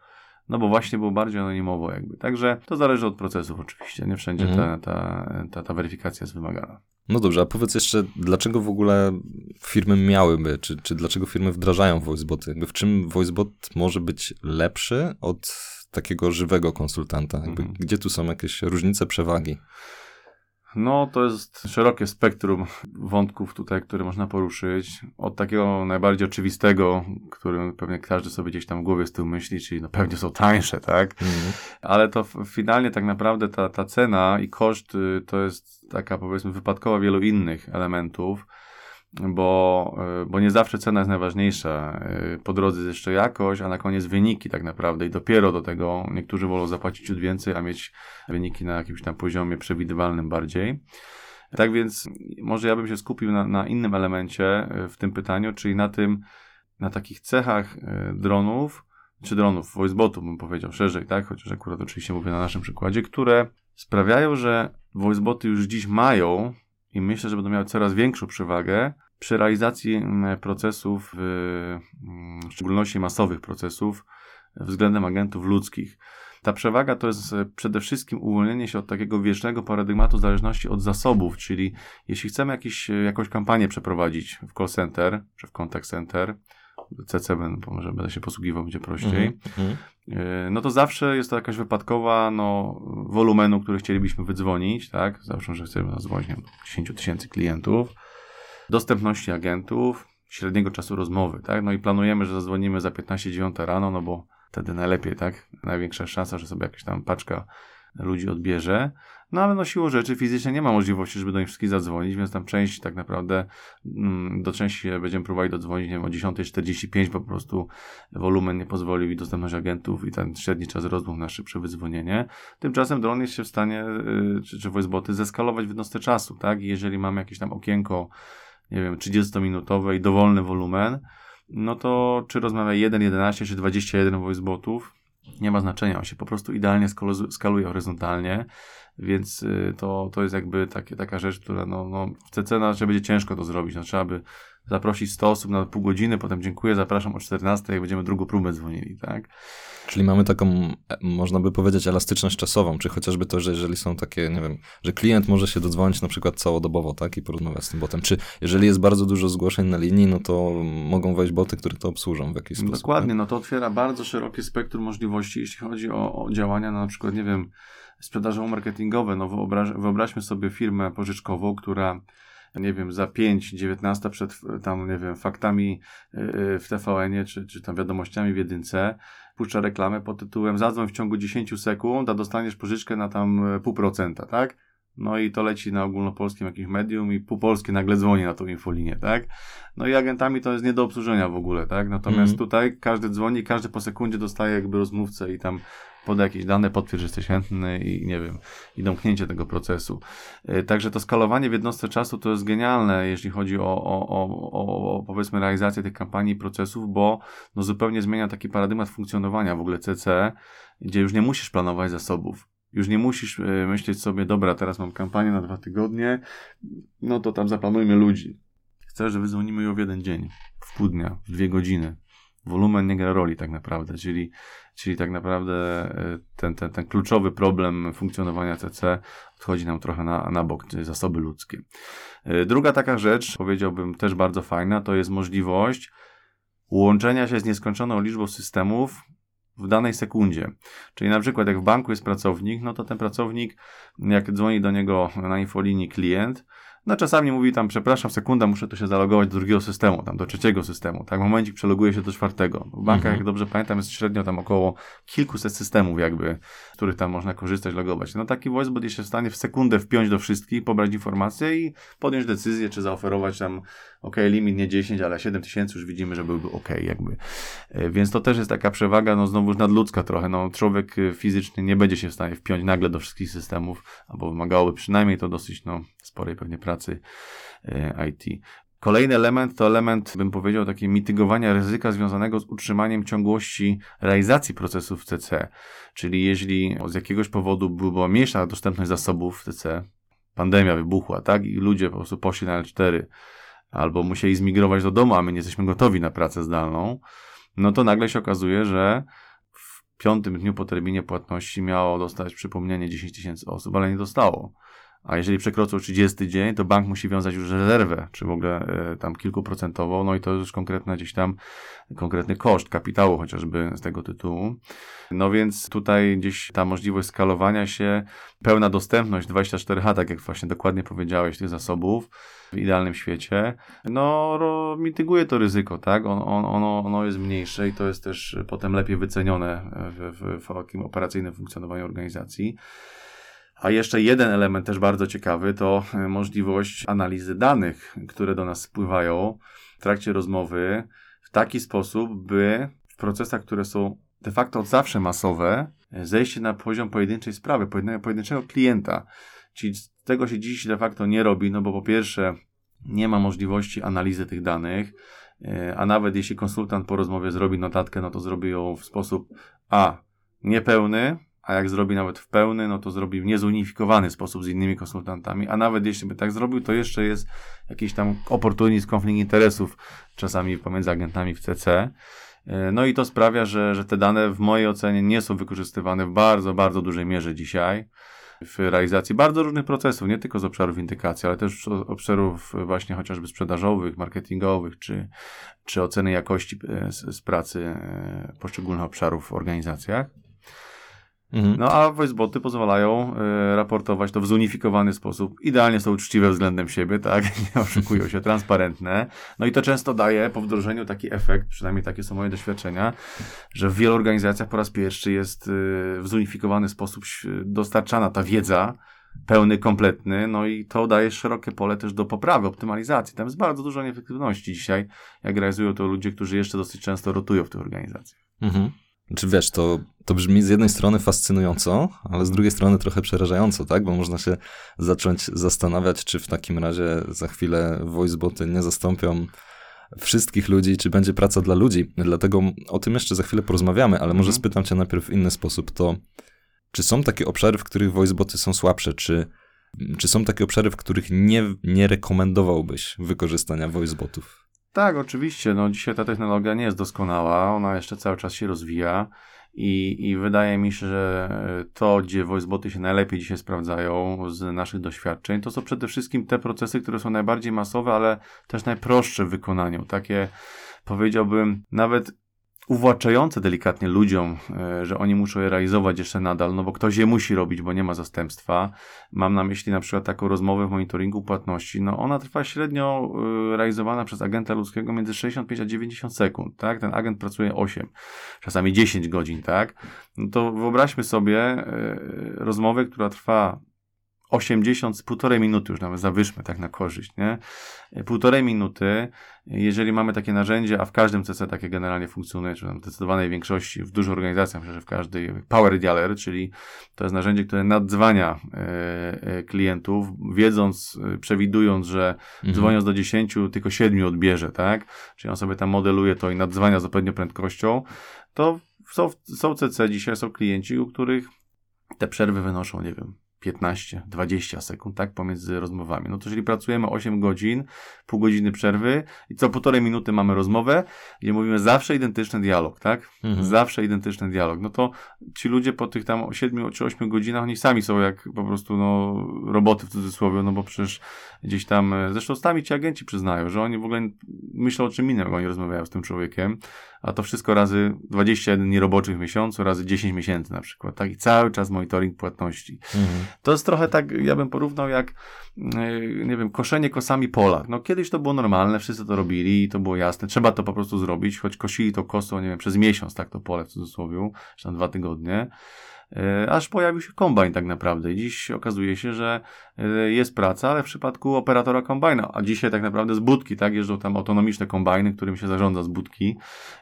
no bo właśnie było bardziej anonimowo jakby. Także to zależy od procesów oczywiście, nie wszędzie mhm. ta, ta, ta, ta weryfikacja jest wymagana. No dobrze, a powiedz jeszcze, dlaczego w ogóle firmy miałyby, czy, czy dlaczego firmy wdrażają voiceboty? Jakby w czym voicebot może być lepszy od takiego żywego konsultanta? Jakby, mhm. Gdzie tu są jakieś różnice, przewagi? No, to jest szerokie spektrum wątków tutaj, które można poruszyć. Od takiego najbardziej oczywistego, którym pewnie każdy sobie gdzieś tam w głowie z tyłu myśli, czyli no pewnie są tańsze, tak? Mm. Ale to finalnie tak naprawdę ta, ta cena i koszt y, to jest taka powiedzmy wypadkowa wielu innych elementów bo, e, bo nie zawsze cena jest najważniejsza. E, po drodze jest jeszcze jakość, a na koniec wyniki tak naprawdę i dopiero do tego niektórzy wolą zapłacić ciut więcej, a mieć wyniki na jakimś tam poziomie przewidywalnym bardziej. Tak więc może ja bym się skupił na, na innym elemencie e, w tym pytaniu, czyli na tym, na takich cechach dronów, czy dronów, voicebotów bym powiedział szerzej, tak, chociaż akurat oczywiście mówię na naszym przykładzie, które sprawiają, że voiceboty już dziś mają i myślę, że będą miały coraz większą przewagę przy realizacji mm, procesów, w mm, szczególności masowych procesów, względem agentów ludzkich. Ta przewaga to jest e, przede wszystkim uwolnienie się od takiego wiecznego paradygmatu zależności od zasobów, czyli jeśli chcemy jakiś, e, jakąś kampanię przeprowadzić w call center, czy w contact center, CC, bo może będę się posługiwał, będzie prościej, mm -hmm. No to zawsze jest to jakaś wypadkowa no, wolumenu, który chcielibyśmy wydzwonić, tak? Zawsze, że chcemy zadzwonić 10 tysięcy klientów, dostępności agentów, średniego czasu rozmowy, tak? No i planujemy, że zadzwonimy za 15-9 rano, no bo wtedy najlepiej, tak? Największa szansa, że sobie jakaś tam paczka ludzi odbierze. No ale no siłą rzeczy fizycznie nie ma możliwości, żeby do nich wszystkich zadzwonić, więc tam część tak naprawdę mm, do części będziemy próbowali dodzwonić, nie wiem, o 10.45 po prostu wolumen nie pozwolił i dostępność agentów i ten średni czas rozmów na szybsze wydzwonienie. Tymczasem dron jest się w stanie, yy, czy, czy voiceboty zeskalować w jednostce czasu, tak? I jeżeli mamy jakieś tam okienko, nie wiem, 30-minutowe i dowolny wolumen, no to czy rozmawia 1, 11 czy 21 voicebotów, nie ma znaczenia, on się po prostu idealnie skaluje horyzontalnie, więc y, to, to jest jakby takie, taka rzecz, która no, no w CC raczej będzie ciężko to zrobić, no trzeba by zaprosić 100 osób na pół godziny, potem dziękuję, zapraszam o 14, jak będziemy drugą próbę dzwonili, tak? Czyli mamy taką, e, można by powiedzieć, elastyczność czasową, czy chociażby to, że jeżeli są takie, nie wiem, że klient może się dodzwonić na przykład całodobowo, tak, i porozmawiać z tym botem, czy jeżeli jest bardzo dużo zgłoszeń na linii, no to mogą wejść boty, które to obsłużą w jakiś sposób. Dokładnie, tak? no to otwiera bardzo szerokie spektrum możliwości, jeśli chodzi o, o działania na, na przykład, nie wiem, sprzedażowo-marketingowe, no wyobraź, wyobraźmy sobie firmę pożyczkową, która nie wiem, za 5, 19 przed tam, nie wiem, faktami y, y, w TVN-ie, czy, czy tam wiadomościami w jedynce, puszcza reklamę pod tytułem zadzwoń w ciągu 10 sekund, a dostaniesz pożyczkę na tam e, pół procenta, tak? No i to leci na ogólnopolskim jakimś medium i pół Polski nagle dzwoni na tą infolinię, tak? No i agentami to jest nie do obsłużenia w ogóle, tak? Natomiast mm. tutaj każdy dzwoni, każdy po sekundzie dostaje jakby rozmówcę i tam poda jakieś dane, potwierdź, że jesteś chętny i nie wiem, i domknięcie tego procesu. E, także to skalowanie w jednostce czasu to jest genialne, jeśli chodzi o, o, o, o powiedzmy realizację tych kampanii i procesów, bo no zupełnie zmienia taki paradygmat funkcjonowania w ogóle CC, gdzie już nie musisz planować zasobów. Już nie musisz e, myśleć sobie, dobra, teraz mam kampanię na dwa tygodnie, no to tam zaplanujmy ludzi. Chcę, że wydzwonimy ją w jeden dzień, w pół dnia, w dwie godziny. Wolumen nie gra roli tak naprawdę, czyli Czyli tak naprawdę e, ten, ten, ten kluczowy problem funkcjonowania CC odchodzi nam trochę na, na bok, czyli zasoby ludzkie. E, druga taka rzecz, powiedziałbym też bardzo fajna, to jest możliwość łączenia się z nieskończoną liczbą systemów w danej sekundzie. Czyli na przykład jak w banku jest pracownik, no to ten pracownik, jak dzwoni do niego na infolinii klient, no czasami mówi tam, przepraszam, sekunda, muszę tu się zalogować do drugiego systemu, tam do trzeciego systemu, tak, momencik przeloguje się do czwartego. W bankach, mhm. jak dobrze pamiętam, jest średnio tam około kilkuset systemów jakby, z których tam można korzystać, logować. No taki voicebot jest się w stanie w sekundę wpiąć do wszystkich, pobrać informacje i podjąć decyzję, czy zaoferować tam, ok, limit nie 10, ale 7 tysięcy już widzimy, że byłby ok jakby. E, więc to też jest taka przewaga, no znowu nadludzka trochę, no człowiek fizyczny nie będzie się w stanie wpiąć nagle do wszystkich systemów, albo wymagałoby przynajmniej to dosyć, no, sporej pewnie pracy pracy IT. Kolejny element to element, bym powiedział, takiego mitygowania ryzyka związanego z utrzymaniem ciągłości realizacji procesów CC. Czyli jeśli z jakiegoś powodu była mniejsza dostępność zasobów w CC, pandemia wybuchła, tak, i ludzie po prostu poszli na L4, albo musieli zmigrować do domu, a my nie jesteśmy gotowi na pracę zdalną, no to nagle się okazuje, że w piątym dniu po terminie płatności miało dostać przypomnienie 10 tysięcy osób, ale nie dostało. A jeżeli przekroczył 30 dzień, to bank musi wiązać już rezerwę, czy w ogóle e, tam kilkuprocentową, no i to już konkretny gdzieś tam, konkretny koszt kapitału chociażby z tego tytułu. No więc tutaj gdzieś ta możliwość skalowania się, pełna dostępność 24H, tak jak właśnie dokładnie powiedziałeś, tych zasobów w idealnym świecie, no ro, mityguje to ryzyko, tak? On, on, ono, ono jest mniejsze i to jest też potem lepiej wycenione w, w, w takim operacyjnym funkcjonowaniu organizacji. A jeszcze jeden element też bardzo ciekawy to e, możliwość analizy danych, które do nas spływają w trakcie rozmowy w taki sposób, by w procesach, które są de facto od zawsze masowe, e, zejście na poziom pojedynczej sprawy, pojedynczego klienta. Czyli tego się dziś de facto nie robi, no bo po pierwsze nie ma możliwości analizy tych danych, e, a nawet jeśli konsultant po rozmowie zrobi notatkę, no to zrobi ją w sposób a niepełny, a jak zrobi nawet w pełny, no to zrobi w niezunifikowany sposób z innymi konsultantami, a nawet jeśli by tak zrobił, to jeszcze jest jakiś tam oportunizm, konflikt interesów czasami pomiędzy agentami w CC. E, no i to sprawia, że, że te dane w mojej ocenie nie są wykorzystywane w bardzo, bardzo dużej mierze dzisiaj w realizacji bardzo różnych procesów, nie tylko z obszarów indykacji, ale też z obszarów właśnie chociażby sprzedażowych, marketingowych, czy, czy oceny jakości e, z, z pracy e, poszczególnych obszarów w organizacjach. Mhm. No a voiceboty pozwalają y, raportować to w zunifikowany sposób. Idealnie są uczciwe względem siebie, tak? (laughs) Nie oszukują się, transparentne. No i to często daje po wdrożeniu taki efekt, przynajmniej takie są moje doświadczenia, że w wielu organizacjach po raz pierwszy jest y, w zunifikowany sposób dostarczana ta wiedza, pełny, kompletny, no i to daje szerokie pole też do poprawy, optymalizacji. Tam jest bardzo dużo nieefektywności dzisiaj, jak realizują to ludzie, którzy jeszcze dosyć często rotują w tych organizacjach. Mhm. Czy wiesz, to, to brzmi z jednej strony fascynująco, ale z drugiej strony trochę przerażająco, tak? Bo można się zacząć zastanawiać, czy w takim razie za chwilę voiceboty nie zastąpią wszystkich ludzi, czy będzie praca dla ludzi. Dlatego o tym jeszcze za chwilę porozmawiamy, ale może mhm. spytam cię najpierw w inny sposób. To czy są takie obszary, w których voiceboty są słabsze? Czy, czy są takie obszary, w których nie, nie rekomendowałbyś wykorzystania voicebotów? Tak, oczywiście. No, dzisiaj ta technologia nie jest doskonała, ona jeszcze cały czas się rozwija i, i wydaje mi się, że to, gdzie voiceboty się najlepiej dzisiaj sprawdzają z naszych doświadczeń, to są przede wszystkim te procesy, które są najbardziej masowe, ale też najprostsze w wykonaniu. Takie powiedziałbym nawet uwłaczające delikatnie ludziom, e, że oni muszą je realizować jeszcze nadal, no bo ktoś je musi robić, bo nie ma zastępstwa. Mam na myśli na przykład taką rozmowę w monitoringu płatności. No ona trwa średnio e, realizowana przez agenta ludzkiego między 65 a 90 sekund, tak? Ten agent pracuje 8, czasami 10 godzin, tak? No to wyobraźmy sobie e, rozmowę, która trwa 80 z półtorej minuty już nawet zawyżmy tak na korzyść, nie? Półtorej minuty, jeżeli mamy takie narzędzie, a w każdym CC takie generalnie funkcjonuje, czy w zdecydowanej większości, w dużych organizacjach, myślę, że w każdej Power Dialer, czyli to jest narzędzie, które nadzwania e, e, klientów, wiedząc, e, przewidując, że mhm. dzwoniąc do 10, tylko 7 odbierze, tak? Czyli on sobie tam modeluje to i nadzwania z odpowiednią prędkością, to są, są CC dzisiaj, są klienci, u których te przerwy wynoszą, nie wiem, 15-20 sekund, tak, pomiędzy rozmowami. No to jeżeli pracujemy 8 godzin, pół godziny przerwy i co półtorej minuty mamy rozmowę, gdzie mówimy zawsze identyczny dialog, tak? Mhm. Zawsze identyczny dialog. No to ci ludzie po tych tam 7 czy 8 godzinach, oni sami są jak po prostu, no, roboty w cudzysłowie, no bo przecież gdzieś tam, zresztą sami ci agenci przyznają, że oni w ogóle myślą o czym innym, jak oni rozmawiają z tym człowiekiem, a to wszystko razy 21 nieroboczych w miesiącu, razy 10 miesięcy na przykład, tak? I cały czas monitoring płatności. Mhm. To jest trochę tak, ja bym porównał jak, e, nie wiem, koszenie kosami pola. No kiedyś to było normalne, wszyscy to robili i to było jasne. Trzeba to po prostu zrobić, choć kosili to kosą, nie wiem, przez miesiąc, tak, to pole w cudzysłowie, czy tam dwa tygodnie. E, aż pojawił się kombajn tak naprawdę. I dziś okazuje się, że e, jest praca, ale w przypadku operatora kombajna, a dzisiaj tak naprawdę z budki, tak, jeżdżą tam autonomiczne kombajny, którym się zarządza z budki.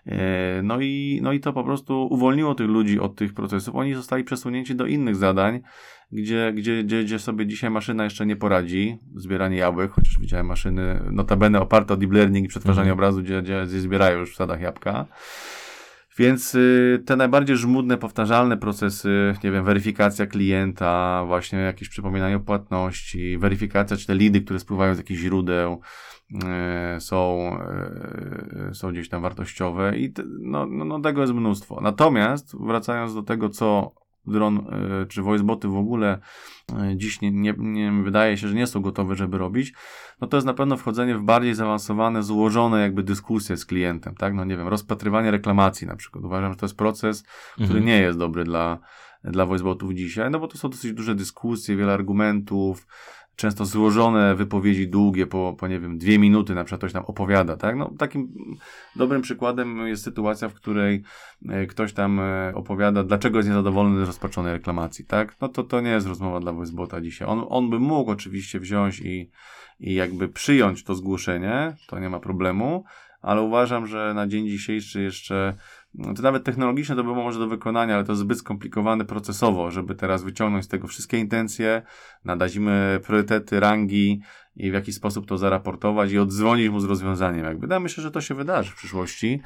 E, no i, no i to po prostu uwolniło tych ludzi od tych procesów. Oni zostali przesunięci do innych zadań, gdzie, gdzie, gdzie, gdzie sobie dzisiaj maszyna jeszcze nie poradzi. Zbieranie jabłek, chociaż widziałem maszyny notabene oparte o deep learning i przetwarzanie mhm. obrazu, gdzie, gdzie, gdzie zbierają już w sadach jabłka. Więc y, te najbardziej żmudne, powtarzalne procesy, nie wiem, weryfikacja klienta, właśnie jakieś przypominanie o płatności, weryfikacja, czy te lidy, które spływają z jakichś źródeł, y, są, y, są gdzieś tam wartościowe i no, no, no tego jest mnóstwo. Natomiast wracając do tego, co dron e, czy voiceboty w ogóle e, dziś nie, nie, nie, wydaje się, że nie są gotowe, żeby robić, no to jest na pewno wchodzenie w bardziej zaawansowane, złożone jakby dyskusje z klientem, tak? No nie wiem, rozpatrywanie reklamacji na przykład. Uważam, że to jest proces, który mhm. nie jest dobry dla, dla voicebotów dzisiaj, no bo to są dosyć duże dyskusje, wiele argumentów, często złożone wypowiedzi długie, po, po nie wiem, dwie minuty na przykład ktoś nam opowiada, tak? No, takim dobrym przykładem jest sytuacja, w której e, ktoś tam e, opowiada, dlaczego jest niezadowolony z rozpaczonej reklamacji, tak? No to to nie jest rozmowa dla Voicebota dzisiaj. On, on by mógł oczywiście wziąć i, i jakby przyjąć to zgłoszenie, to nie ma problemu, ale uważam, że na dzień dzisiejszy jeszcze to nawet technologicznie to było może do wykonania, ale to zbyt skomplikowane procesowo, żeby teraz wyciągnąć z tego wszystkie intencje, nadać im priorytety, rangi i w jakiś sposób to zaraportować i odzwonić mu z rozwiązaniem. Jakby. Ja myślę, że to się wydarzy w przyszłości.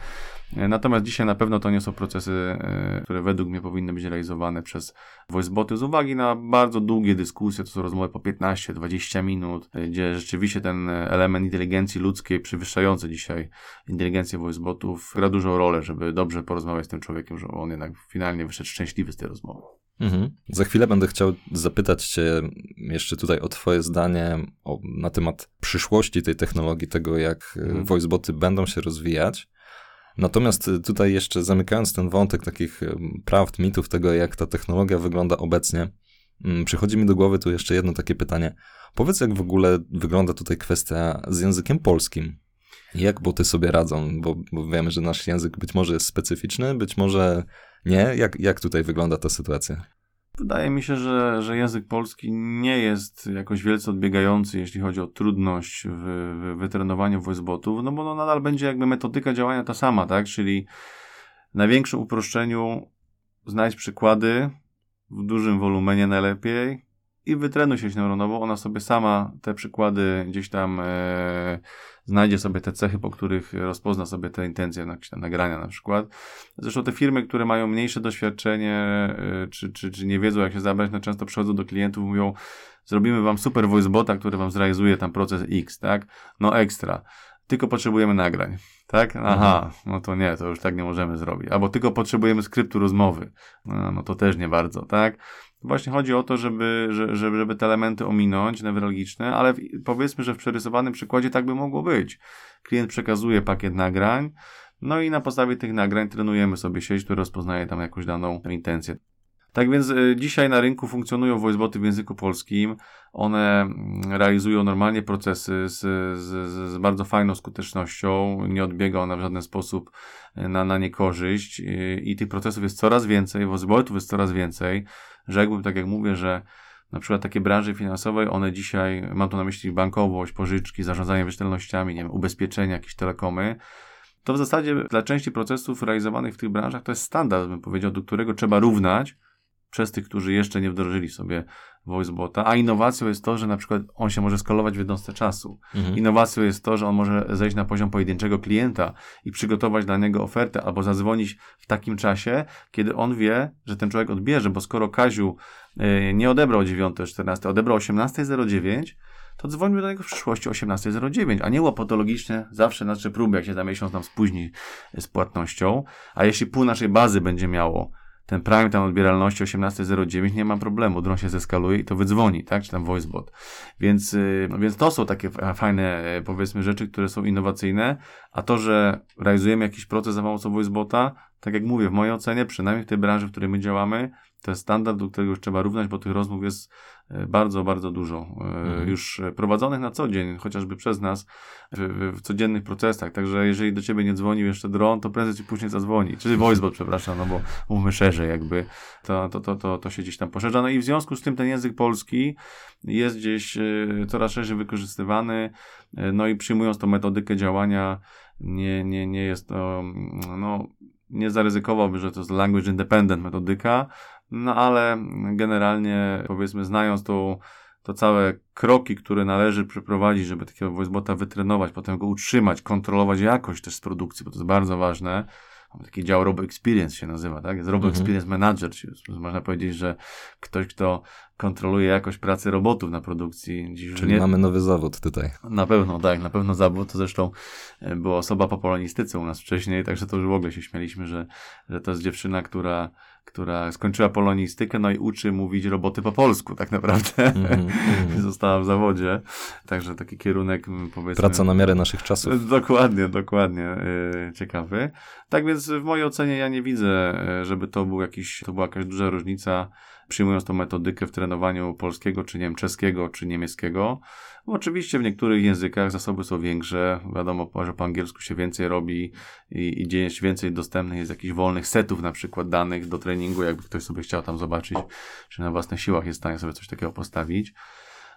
E, natomiast dzisiaj na pewno to nie są procesy, e, które według mnie powinny być realizowane przez voiceboty z uwagi na bardzo długie dyskusje, to są rozmowy po 15-20 minut, e, gdzie rzeczywiście ten element inteligencji ludzkiej przewyższający dzisiaj inteligencję voicebotów gra dużą rolę, żeby dobrze porozmawiać z tym człowiekiem, żeby on jednak finalnie wyszedł szczęśliwy z tej rozmowy. Mhm. Za chwilę będę chciał zapytać Cię jeszcze tutaj o Twoje zdanie o, na temat przyszłości tej technologii, tego jak mhm. voiceboty będą się rozwijać. Natomiast tutaj jeszcze zamykając ten wątek takich prawd, mitów tego, jak ta technologia wygląda obecnie, mm, przychodzi mi do głowy tu jeszcze jedno takie pytanie. Powiedz, jak w ogóle wygląda tutaj kwestia z językiem polskim. Jak boty sobie radzą? Bo, bo wiemy, że nasz język być może jest specyficzny, być może nie? Jak, jak tutaj wygląda ta sytuacja? Wydaje mi się, że, że język polski nie jest jakoś wielce odbiegający, jeśli chodzi o trudność w, w wytrenowaniu voicebotów, no bo no nadal będzie jakby metodyka działania ta sama, tak? Czyli w największym uproszczeniu znajdź przykłady w dużym wolumenie najlepiej i wytrenuj sieć neuronową. Ona sobie sama te przykłady gdzieś tam e, znajdzie sobie te cechy, po których rozpozna sobie te intencje na, nagrania na przykład. Zresztą te firmy, które mają mniejsze doświadczenie, y, czy, czy, czy nie wiedzą jak się zabrać, no często przychodzą do klientów i mówią, zrobimy wam super voicebota, który wam zrealizuje tam proces X, tak? No ekstra. Tylko potrzebujemy nagrań. Tak? Aha, mhm. no to nie, to już tak nie możemy zrobić. Albo tylko potrzebujemy skryptu rozmowy. No, no to też nie bardzo, tak? Właśnie chodzi o to, żeby, żeby, żeby te elementy ominąć, newralgiczne, ale powiedzmy, że w przerysowanym przykładzie tak by mogło być. Klient przekazuje pakiet nagrań, no i na podstawie tych nagrań trenujemy sobie sieć, która rozpoznaje tam jakąś daną intencję. Tak więc y, dzisiaj na rynku funkcjonują voiceboty w języku polskim. One mm, realizują normalnie procesy z, z, z bardzo fajną skutecznością. Nie odbiega ona w żaden sposób y, na, na niekorzyść i, i tych procesów jest coraz więcej, voicebotów jest coraz więcej. Rzekłbym, tak jak mówię, że na przykład takie branże finansowe, one dzisiaj, mam tu na myśli bankowość, pożyczki, zarządzanie wierzytelnościami, nie wiem, ubezpieczenia, jakieś telekomy, to w zasadzie dla części procesów realizowanych w tych branżach to jest standard, bym powiedział, do którego trzeba równać, przez tych, którzy jeszcze nie wdrożyli sobie VoiceBota, a innowacją jest to, że na przykład on się może skalować w jednostce czasu. Mhm. Innowacją jest to, że on może zejść na poziom pojedynczego klienta i przygotować dla niego ofertę albo zadzwonić w takim czasie, kiedy on wie, że ten człowiek odbierze, bo skoro Kaziu yy, nie odebrał 9.14, odebrał 18.09, to dzwońmy do niego w przyszłości 18.09, a nie łopatologicznie zawsze nasze próby, jak się za miesiąc nam spóźni z płatnością, a jeśli pół naszej bazy będzie miało ten prime tam odbieralności 18.09 nie ma problemu, dron się zeskaluje i to wydzwoni, tak, czy tam voicebot. Więc, y, no więc to są takie fajne, e, powiedzmy, rzeczy, które są innowacyjne, a to, że realizujemy jakiś proces za pomocą voicebota, tak jak mówię, w mojej ocenie, przynajmniej w tej branży, w której my działamy, To jest standard, do którego już trzeba równać, bo tych rozmów jest bardzo, bardzo dużo. E, mhm. Już prowadzonych na co dzień, chociażby przez nas w, w, codziennych procesach. Także jeżeli do ciebie nie dzwonił jeszcze dron, to prędzej czy później zadzwoni. Czyli voicebot, przepraszam, no bo mówmy szerzej jakby. To, to, to, to, to się gdzieś tam poszerza. No i w związku z tym ten język polski jest gdzieś coraz szerzej wykorzystywany. No i przyjmując tą metodykę działania, nie, nie, nie jest to, no, nie zaryzykowałby, że to jest language independent metodyka, no ale generalnie powiedzmy znając tą to całe kroki, które należy przeprowadzić, żeby takiego voicebota wytrenować, potem go utrzymać, kontrolować jakość też z produkcji, bo to jest bardzo ważne. Taki dział Robo Experience się nazywa, tak? Jest Robo mhm. Experience Manager, czyli można powiedzieć, że ktoś, kto kontroluje jakość pracy robotów na produkcji. Dziś czyli nie... mamy nowy zawód tutaj. Na pewno, tak, na pewno zawód. To zresztą e, była osoba po polonistyce u nas wcześniej, także to już w ogóle się śmialiśmy, że, że to jest dziewczyna, która która skończyła polonistykę, no i uczy mówić roboty po polsku, tak naprawdę. Mm (laughs) -hmm. Została w zawodzie, także taki kierunek, powiedzmy... Praca na miarę naszych czasów. (laughs) Dokładnie, dokładnie, yy, ciekawy. Tak więc w mojej ocenie ja nie widzę, e, żeby to był jakiś, to była jakaś duża różnica przyjmując tą metodykę w trenowaniu polskiego, czy nie wiem, czeskiego, czy niemieckiego. Bo oczywiście w niektórych językach zasoby są większe, wiadomo, że po angielsku się więcej robi i, i dzieje się więcej dostępnych jest jakichś wolnych setów, na przykład danych do treningu, jakby ktoś sobie chciał tam zobaczyć, czy na własnych siłach jest w stanie sobie coś takiego postawić.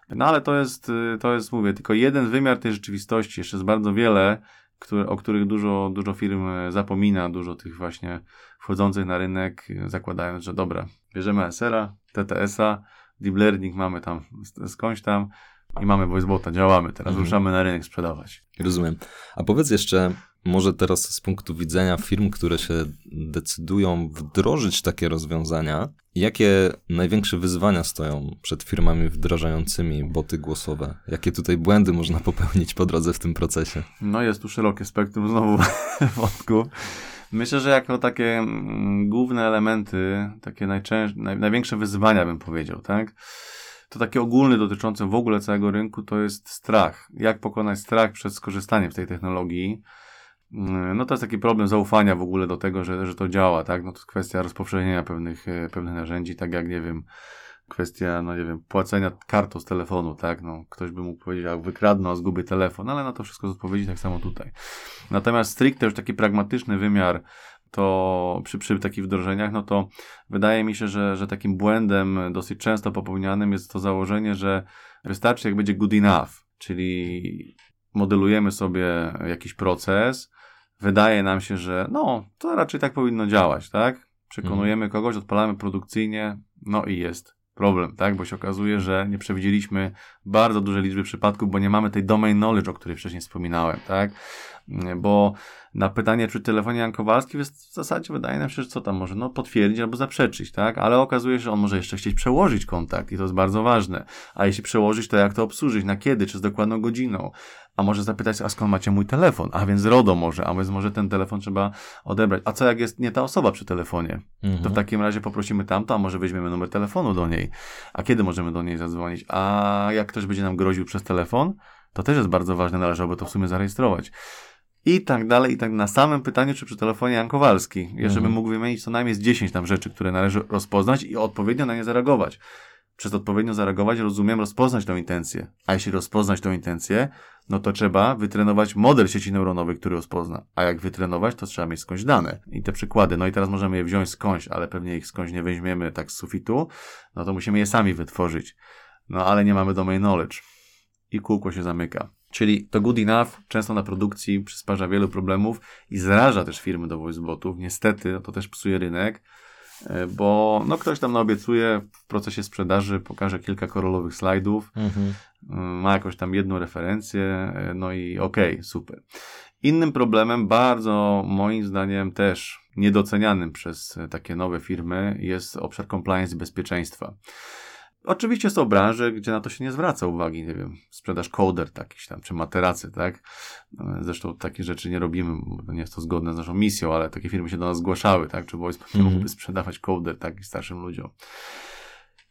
No ale to jest, to jest, mówię, tylko jeden wymiar tej rzeczywistości, jeszcze jest bardzo wiele, które, o których dużo, dużo firm zapomina, dużo tych właśnie wchodzących na rynek, zakładając, że dobra, bierzemy SR-a, TTS-a, deep learning mamy tam skądś tam i mamy voicebota, działamy, teraz mhm. ruszamy na rynek sprzedawać. Rozumiem. A powiedz jeszcze, może teraz z punktu widzenia firm, które się decydują wdrożyć takie rozwiązania, jakie największe wyzwania stoją przed firmami wdrażającymi boty głosowe? Jakie tutaj błędy można popełnić po drodze w tym procesie? No jest tu szerokie spektrum znowu (laughs) wątku. Myślę, że jako takie mm, główne elementy, takie naj, największe wyzwania bym powiedział, tak? To takie ogólne dotyczące w ogóle całego rynku to jest strach. Jak pokonać strach przed skorzystaniem z tej technologii? No to jest taki problem zaufania w ogóle do tego, że, że to działa, tak? No to jest kwestia rozpowszechnienia pewnych, e, pewnych narzędzi, tak jak, nie wiem, kwestia, no nie wiem, płacenia kartą z telefonu, tak? No, ktoś by mógł powiedzieć, a wykradną, a zgubię telefon, ale na to wszystko z odpowiedzi tak samo tutaj. Natomiast stricte już taki pragmatyczny wymiar, to przy, przy takich wdrożeniach, no to wydaje mi się, że, że takim błędem dosyć często popełnianym jest to założenie, że wystarczy jak będzie good enough, czyli modelujemy sobie jakiś proces, wydaje nam się, że no, to raczej tak powinno działać, tak? Przekonujemy kogoś, odpalamy produkcyjnie, no i jest problem, tak? Bo się okazuje, że nie przewidzieliśmy bardzo dużej liczby przypadków, bo nie mamy tej domain knowledge, o której wcześniej wspominałem, tak? Bo na pytanie, czy telefonie Jan Kowalski w zasadzie wydaje nam się, że co tam może, no potwierdzić albo zaprzeczyć, tak? Ale okazuje się, że on może jeszcze chcieć przełożyć kontakt i to jest bardzo ważne. A jeśli przełożyć, to jak to obsłużyć, na kiedy, czy z dokładną godziną? A może zapytać, a skąd macie mój telefon? A więc RODO może, a więc może ten telefon trzeba odebrać. A co jak jest nie ta osoba przy telefonie? Mhm. To w mhm. takim razie poprosimy tamto, a może weźmiemy numer telefonu do niej. A kiedy możemy do niej zadzwonić? A jak ktoś będzie nam groził przez telefon? To też jest bardzo ważne, należałoby to w sumie zarejestrować i tak dalej, i tak na samym pytaniu, czy przy telefonie Jan Kowalski. Jeszcze mhm. bym mógł wymienić co najmniej z 10 tam rzeczy, które należy rozpoznać i odpowiednio na nie zareagować. Przez odpowiednio zareagować rozumiem rozpoznać tą intencję. A jeśli rozpoznać tą intencję, no to trzeba wytrenować model sieci neuronowej, który rozpozna. A jak wytrenować, to trzeba mieć skądś dane. I te przykłady, no i teraz możemy je wziąć skądś, ale pewnie ich skądś nie weźmiemy tak z sufitu, no to musimy je sami wytworzyć. No ale nie mamy domain knowledge. I kółko się zamyka. Czyli to good enough często na produkcji przysparza wielu problemów i zraża też firmy do voicebotów. Niestety no to też psuje rynek, e, bo no ktoś tam naobiecuje w procesie sprzedaży, pokaże kilka korolowych slajdów, mhm. E, ma jakąś tam jedną referencję, e, no i okej, okay, super. Innym problemem, bardzo moim zdaniem też niedocenianym przez takie nowe firmy, jest obszar compliance i bezpieczeństwa. Oczywiście są branże, gdzie na to się nie zwraca uwagi, nie wiem, sprzedaż koder takiś tam, czy materacy, tak? Zresztą takie rzeczy nie robimy, bo nie jest to zgodne z naszą misją, ale takie firmy się do nas zgłaszały, tak? Czy Voice mm -hmm. mógłby sprzedawać koder, tak, starszym ludziom.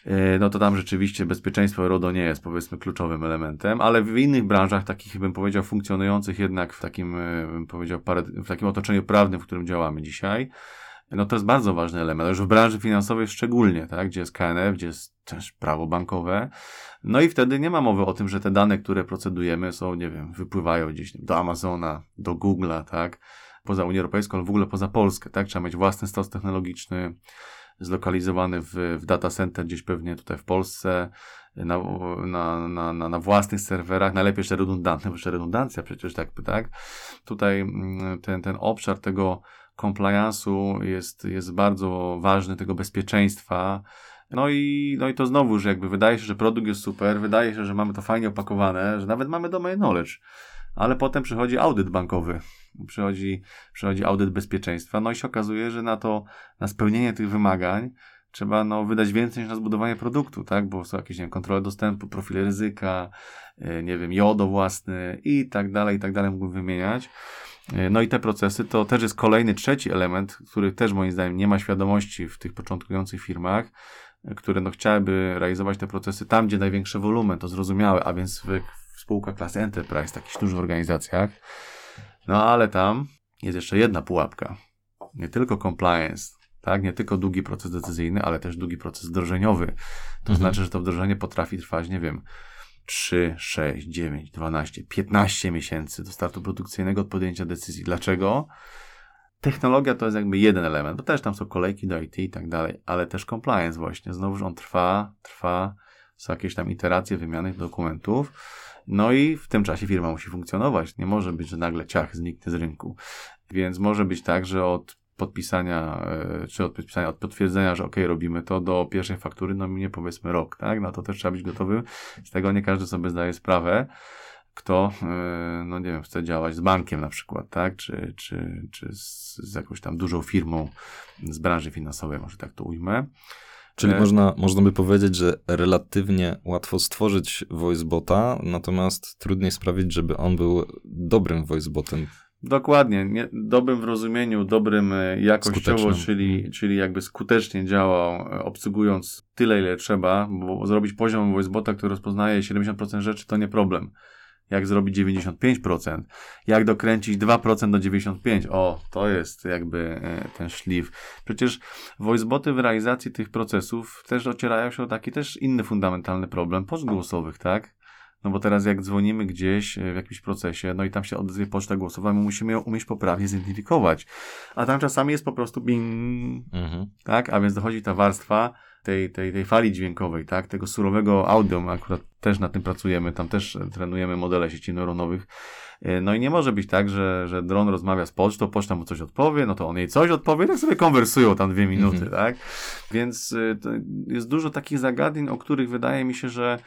E, no to tam rzeczywiście bezpieczeństwo RODO nie jest powiedzmy kluczowym elementem, ale w innych branżach, takich bym powiedział funkcjonujących jednak w takim, e, bym powiedział, w takim otoczeniu prawnym, w którym działamy dzisiaj, no to jest bardzo ważny element, już w branży finansowej szczególnie, tak, gdzie jest KNF, gdzie jest też prawo bankowe. No i wtedy nie ma mowy o tym, że te dane, które procedujemy są, nie wiem, wypływają gdzieś do Amazona, do Google'a, tak, poza Unię Europejską, ale w ogóle poza Polskę, tak, trzeba mieć własny stos technologiczny, zlokalizowany w, w data center gdzieś pewnie tutaj w Polsce, na, na, na, na, własnych serwerach, najlepiej jeszcze redundantne, bo jeszcze redundancja przecież tak, tak. Tutaj mm, ten, ten obszar tego compliance'u jest, jest bardzo ważny, tego bezpieczeństwa. No i, no i to znowuż jakby wydaje się, że produkt jest super, wydaje się, że mamy to fajnie opakowane, że nawet mamy domain knowledge, ale potem przychodzi audyt bankowy, przychodzi, przychodzi audyt bezpieczeństwa, no i się okazuje, że na to, na spełnienie tych wymagań trzeba no, wydać więcej niż na zbudowanie produktu, tak? Bo są jakieś nie wiem, kontrole dostępu, profile ryzyka, e, nie wiem, jodo własny i tak dalej, i tak dalej mógłbym wymieniać. E, no i te procesy to też jest kolejny, trzeci element, który też moim zdaniem nie ma świadomości w tych początkujących firmach, e, które no chciałyby realizować te procesy tam, gdzie największy wolumen, to zrozumiałe, a więc w, w spółkach klasy Enterprise, takich dużych organizacjach. No ale tam jest jeszcze jedna pułapka. Nie tylko compliance, tak? Nie tylko długi proces decyzyjny, ale też długi proces wdrożeniowy. To mhm. znaczy, że to wdrożenie potrafi trwać, nie wiem, 3, 6, 9, 12, 15 miesięcy do startu produkcyjnego od podjęcia decyzji. Dlaczego? Technologia to jest jakby jeden element, bo też tam są kolejki do IT i tak dalej, ale też compliance właśnie. Znowu, on trwa, trwa, są jakieś tam iteracje wymiany dokumentów. No i w tym czasie firma musi funkcjonować. Nie może być, że nagle ciach zniknie z rynku. Więc może być tak, że od podpisania, e, czy od podpisania, od potwierdzenia, że ok, robimy to, do pierwszej faktury, no minie powiedzmy rok, tak? Na to też trzeba być gotowym. Z tego nie każdy sobie zdaje sprawę, kto, e, no nie wiem, chce działać z bankiem na przykład, tak? Czy, czy, czy z, z jakąś tam dużą firmą z branży finansowej, może tak to ujmę. Czyli e... można, można by powiedzieć, że relatywnie łatwo stworzyć voicebota, natomiast trudniej sprawić, żeby on był dobrym voicebotem. Dokładnie, nie, dobrym w rozumieniu, dobrym e, jakościowo, czyli, czyli jakby skutecznie działał, e, obsługując tyle, ile trzeba, bo zrobić poziom voicebota, który rozpoznaje 70% rzeczy, to nie problem. Jak zrobić 95%, jak dokręcić 2% do 95%, o, to jest jakby e, ten szlif. Przecież voiceboty w realizacji tych procesów też ocierają się o taki też inny fundamentalny problem postgłosowych, tak? No bo teraz jak dzwonimy gdzieś e, w jakimś procesie, no i tam się odezwie poczta głosowa, my musimy ją umieć poprawnie zidentyfikować. A tam czasami jest po prostu bing, mhm. tak? A więc dochodzi ta warstwa tej, tej, tej fali dźwiękowej, tak? Tego surowego audio, my akurat też nad tym pracujemy, tam też trenujemy modele sieci neuronowych. E, no i nie może być tak, że, że dron rozmawia z pocztą, poczta mu coś odpowie, no to on jej coś odpowie, tak sobie konwersują tam dwie minuty, mhm. tak? Więc e, jest dużo takich zagadnień, o których wydaje mi się, że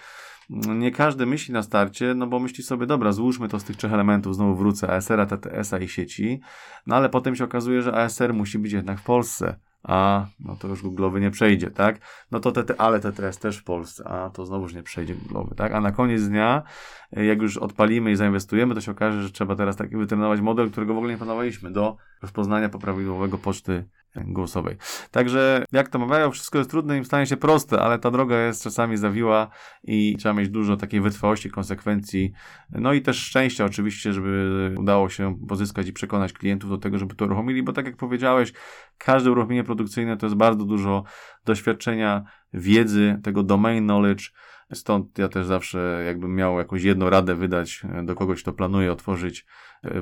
nie każdy myśli na starcie, no bo myśli sobie, dobra, złóżmy to z tych trzech elementów, znowu wrócę, ASR-a, TTS-a i sieci, no ale potem się okazuje, że ASR musi być jednak w Polsce, a no to już Google'owy nie przejdzie, tak? No to TT, ale TTS też w Polsce, a to znowuż nie przejdzie Google'owy, tak? A na koniec dnia, jak już odpalimy i zainwestujemy, to się okaże, że trzeba teraz taki wytrenować model, którego w ogóle nie planowaliśmy do rozpoznania poprawidłowego poczty głosowej. Także jak to mawiają, wszystko jest trudne, im stanie się proste, ale ta droga jest czasami zawiła i trzeba mieć dużo takiej wytrwałości, konsekwencji, no i też szczęścia oczywiście, żeby udało się pozyskać i przekonać klientów do tego, żeby to uruchomili, bo tak jak powiedziałeś, każde uruchomienie produkcyjne to jest bardzo dużo doświadczenia, wiedzy, tego domain knowledge, Stąd ja też zawsze, jakbym miał jakąś jedną radę wydać do kogoś, kto planuje otworzyć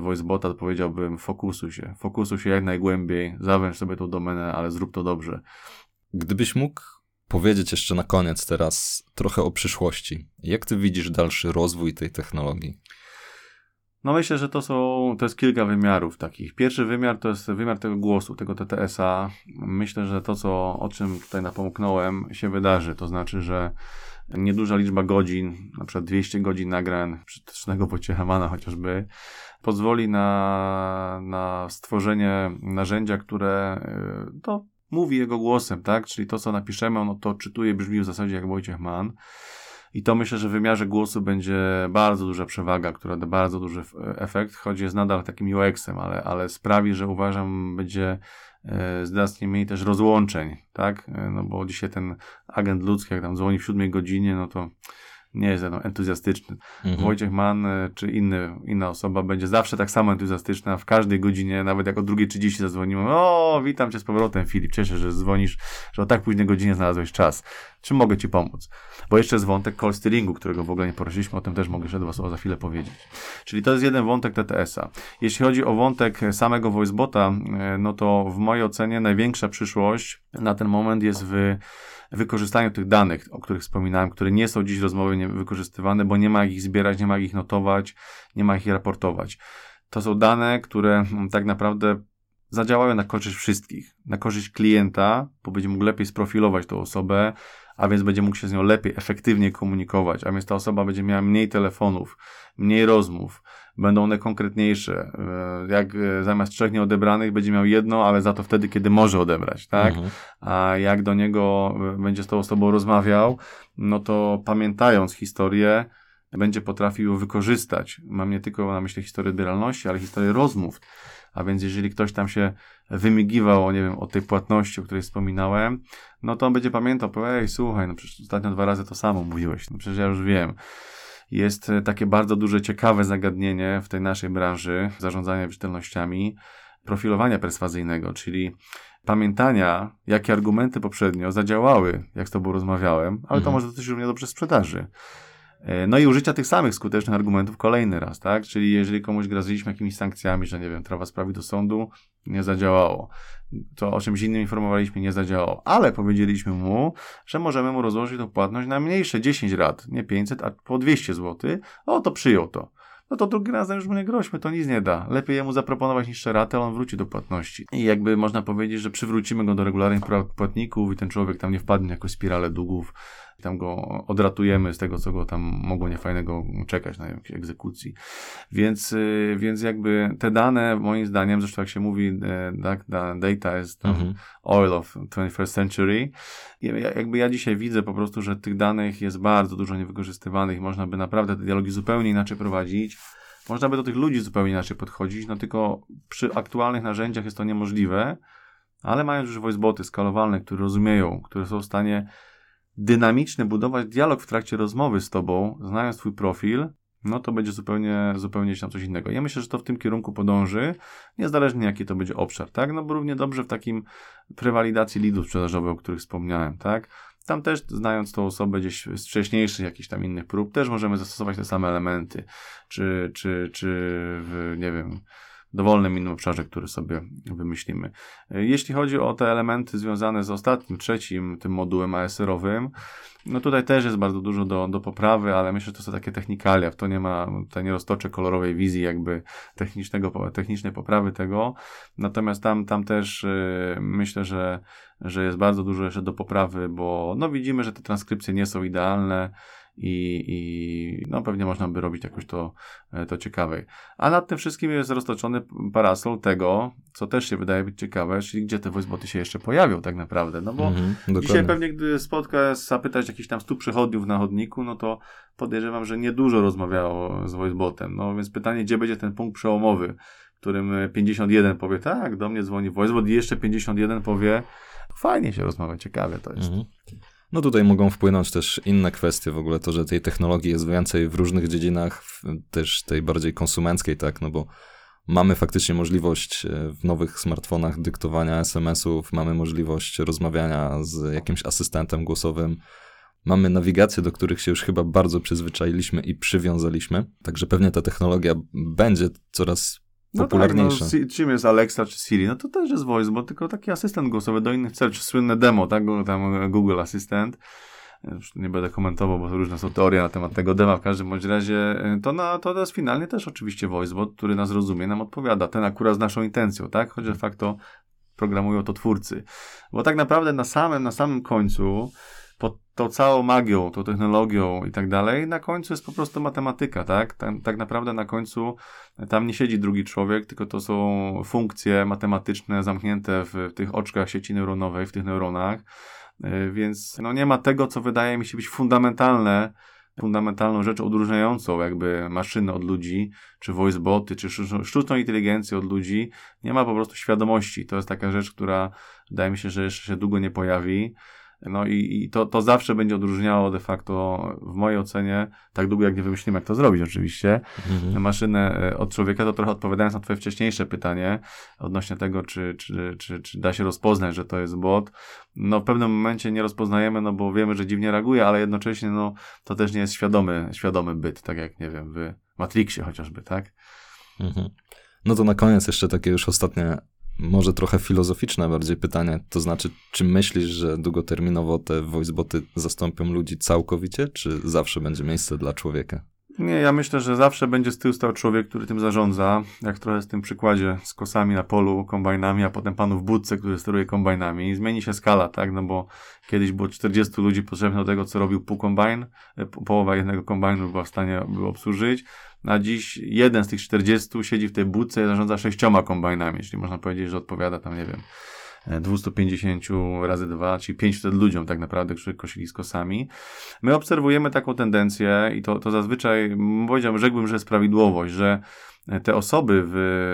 voicebota, to powiedziałbym fokusuj się. Fokusuj się jak najgłębiej, zawęż sobie tą domenę, ale zrób to dobrze. Gdybyś mógł powiedzieć jeszcze na koniec teraz trochę o przyszłości. Jak ty widzisz dalszy rozwój tej technologii? No myślę, że to są, to jest kilka wymiarów takich. Pierwszy wymiar to jest wymiar tego głosu, tego TTS-a. Myślę, że to, co, o czym tutaj napomknąłem, się wydarzy. To znaczy, że nieduża liczba godzin, na przykład 200 godzin nagrań przytycznego Wojciecha Mana chociażby, pozwoli na, na stworzenie narzędzia, które y, to mówi jego głosem, tak? Czyli to, co napiszemy, ono to czytuje, brzmi w zasadzie jak Wojciech Mann. I to myślę, że w wymiarze głosu będzie bardzo duża przewaga, która da bardzo duży efekt, choć jest nadal takim UX-em, ale, ale sprawi, że uważam, będzie e, znacznie mniej też rozłączeń, tak? E, no bo dzisiaj ten agent ludzki, jak tam dzwoni w siódmej godzinie, no to nie jest no, entuzjastyczny. Mhm. Wojciech Mann e, czy inny, inna osoba będzie zawsze tak samo entuzjastyczna w każdej godzinie, nawet jak o 2.30 zadzwonimy. O, witam cię z powrotem, Filip. Cieszę się, że dzwonisz, że o tak późnej godzinie znalazłeś czas. Czym mogę ci pomóc? Bo jeszcze jest wątek call steeringu, którego w ogóle nie poruszyliśmy, o tym też mogę jeszcze dwa słowa za chwilę powiedzieć. Czyli to jest jeden wątek TTS-a. Jeśli chodzi o wątek samego voicebota, e, no to w mojej ocenie największa przyszłość na ten moment jest w wykorzystaniu tych danych, o których wspominałem, które nie są dziś rozmowy wykorzystywane, bo nie ma ich zbierać, nie ma ich notować, nie ma ich raportować. To są dane, które mm, tak naprawdę zadziałają na korzyść wszystkich. Na korzyść klienta, bo będzie mógł lepiej sprofilować tą osobę, a więc będzie mógł się z nią lepiej, efektywniej komunikować, a więc ta osoba będzie miała mniej telefonów, mniej rozmów, będą one konkretniejsze. E, jak e, zamiast trzech nieodebranych będzie miał jedno, ale za to wtedy, kiedy może odebrać, tak? Mhm. A jak do niego e, będzie z tą osobą rozmawiał, no to pamiętając historię, będzie potrafił wykorzystać. Mam nie tylko na myśli historię odbieralności, ale historię rozmów. A więc jeżeli ktoś tam się wymigiwał, nie wiem, o tej płatności, o której wspominałem, no to on będzie pamiętał, powie, ej, słuchaj, no przecież ostatnio dwa razy to samo mówiłeś, no przecież ja już wiem jest e, takie bardzo duże, ciekawe zagadnienie w tej naszej branży zarządzania wierzytelnościami, profilowania perswazyjnego, czyli pamiętania, jakie argumenty poprzednio zadziałały, jak z tobą rozmawiałem, ale to mhm. może dotyczyć równie dobrze sprzedaży. E, no i użycia tych samych skutecznych argumentów kolejny raz, tak? Czyli jeżeli komuś groziliśmy jakimiś sankcjami, że nie wiem, trawa sprawi do sądu, nie zadziałało. To o czymś innym informowaliśmy, nie zadziałało. Ale powiedzieliśmy mu, że możemy mu rozłożyć tą płatność na mniejsze 10 rat, nie 500, a po 200 zł. O, to przyjął to no to drugi razem już mu nie groźmy, to nic nie da. Lepiej jemu zaproponować niższe raty, a on wróci do płatności. I jakby można powiedzieć, że przywrócimy go do regularnych płatników i ten człowiek tam nie wpadnie w jakąś spiralę długów, tam go odratujemy z tego, co go tam mogło niefajnego czekać na jakiejś egzekucji. Więc, y, więc jakby te dane, moim zdaniem, zresztą jak się mówi, e, tak, data jest mhm. oil of 21st century. Jakby ja dzisiaj widzę po prostu, że tych danych jest bardzo dużo niewykorzystywanych można by naprawdę te dialogi zupełnie inaczej prowadzić. Można by do tych ludzi zupełnie inaczej podchodzić, no tylko przy aktualnych narzędziach jest to niemożliwe, ale mając już voiceboty skalowalne, które rozumieją, które są w stanie dynamicznie budować dialog w trakcie rozmowy z tobą, znając twój profil, no to będzie zupełnie, zupełnie tam coś innego. Ja myślę, że to w tym kierunku podąży, niezależnie jaki to będzie obszar, tak? No bo równie dobrze w takim prewalidacji lidów sprzedażowych, o których wspomniałem, tak? Tam też, znając tą osobę gdzieś z wcześniejszych jakichś tam innych prób, też możemy zastosować te same elementy. Czy, czy, czy w, nie wiem, dowolnym innym obszarze, który sobie wymyślimy. Jeśli chodzi o te elementy związane z ostatnim, trzecim, tym modułem ASR-owym, no tutaj też jest bardzo dużo do, do poprawy, ale myślę, że to są takie technikalia, w to nie ma, tutaj nie roztoczę kolorowej wizji jakby technicznego, technicznej poprawy tego, natomiast tam, tam też yy, myślę, że, że jest bardzo dużo jeszcze do poprawy, bo no widzimy, że te transkrypcje nie są idealne, i, i no pewnie można by robić jakoś to, e, to ciekawe. A nad tym wszystkim jest roztoczony parasol tego, co też się wydaje być ciekawe, czyli gdzie te voiceboty się jeszcze pojawią tak naprawdę, no bo mhm, dzisiaj pewnie gdy spotka, zapytać jakichś tam stu przechodniów na chodniku, no to podejrzewam, że niedużo rozmawiało z voicebotem, no więc pytanie, gdzie będzie ten punkt przełomowy, w którym 51 powie, tak, do mnie dzwoni voicebot i jeszcze 51 powie, fajnie się rozmawia, ciekawe to jest. Mhm. No tutaj mogą wpłynąć też inne kwestie, w ogóle to, że tej technologii jest więcej w różnych dziedzinach, też tej bardziej konsumenckiej, tak, no bo mamy faktycznie możliwość e, w nowych smartfonach dyktowania SMS-ów, mamy możliwość rozmawiania z jakimś asystentem głosowym, mamy nawigacje, do których się już chyba bardzo przyzwyczailiśmy i przywiązaliśmy, także pewnie ta technologia będzie coraz popularniejsze. No tak, no, czym jest Alexa czy Siri? No to też jest voice, bo tylko taki asystent głosowy do innych celów, czy słynne demo, tak? Tam Google Assistant. Już nie będę komentował, bo różne są teorie na temat tego dema. W każdym bądź razie y, to, na, to jest finalnie też oczywiście voicebot, który nas rozumie, nam odpowiada. Ten akurat z naszą intencją, tak? Choć de facto programują to twórcy. Bo tak naprawdę na samym, na samym końcu tą całą magią, tą technologią i tak dalej, na końcu jest po prostu matematyka, tak? tak? Tak naprawdę na końcu tam nie siedzi drugi człowiek, tylko to są funkcje matematyczne zamknięte w, w tych oczkach sieci neuronowej, w tych neuronach, e, więc no nie ma tego, co wydaje mi się być fundamentalne, fundamentalną rzeczą odróżniającą jakby maszyny od ludzi, czy voiceboty, czy sztuczną inteligencję od ludzi. Nie ma po prostu świadomości. To jest taka rzecz, która wydaje mi się, że jeszcze się długo nie pojawi. No i, i to, to zawsze będzie odróżniało de facto w mojej ocenie, tak długo jak nie wymyślimy, jak to zrobić oczywiście, mhm. maszynę e, od człowieka, to trochę odpowiadając na twoje wcześniejsze pytanie odnośnie tego, czy, czy, czy, czy da się rozpoznać, że to jest bot. No w pewnym momencie nie rozpoznajemy, no bo wiemy, że dziwnie reaguje, ale jednocześnie no to też nie jest świadomy, świadomy byt, tak jak nie wiem, w Matrixie chociażby, tak? Mhm. No to na koniec jeszcze takie już ostatnie może trochę filozoficzne bardziej pytanie, to znaczy, czy myślisz, że długoterminowo te voiceboty zastąpią ludzi całkowicie, czy zawsze będzie miejsce dla człowieka? Nie, ja myślę, że zawsze będzie z tyłu stał człowiek, który tym zarządza, jak trochę z tym przykładzie z kosami na polu, kombajnami, a potem panu w budce, który steruje kombajnami. Zmieni się skala, tak, no bo kiedyś było 40 ludzi potrzebnych do tego, co robił pół kombajn, e, połowa jednego kombajnu była w stanie by obsłużyć, a dziś jeden z tych 40 siedzi w tej budce i zarządza sześcioma kombajnami, czyli można powiedzieć, że odpowiada tam, nie wiem, 250 razy 2, czyli 500 ludziom tak naprawdę, którzy kosili z kosami. My obserwujemy taką tendencję i to, to zazwyczaj, powiedziałbym, rzekłbym, że jest prawidłowość, że te osoby w,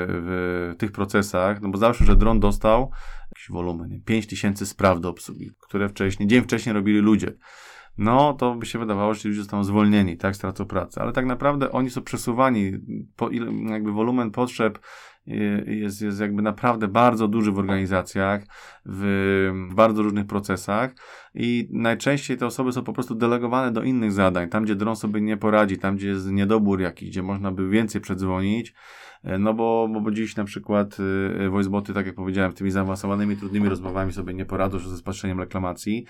w tych procesach, no bo zawsze, że dron dostał jakiś wolumen, 5000 spraw do obsługi, które wcześniej, dzień wcześniej robili ludzie no to by się wydawało, że ci ludzie zostaną zwolnieni, tak, stracą pracę. Ale tak naprawdę oni są przesuwani, po ile, jakby wolumen potrzeb jest, jest jakby naprawdę bardzo duży w organizacjach, w, w, bardzo różnych procesach i najczęściej te osoby są po prostu delegowane do innych zadań, tam gdzie dron sobie nie poradzi, tam gdzie jest niedobór jakiś, gdzie można by więcej przedzwonić, e, no bo, bo, dziś na przykład y, voiceboty, tak jak powiedziałem, tymi zaawansowanymi, trudnymi rozmowami sobie nie poradzą ze spatrzeniem reklamacji.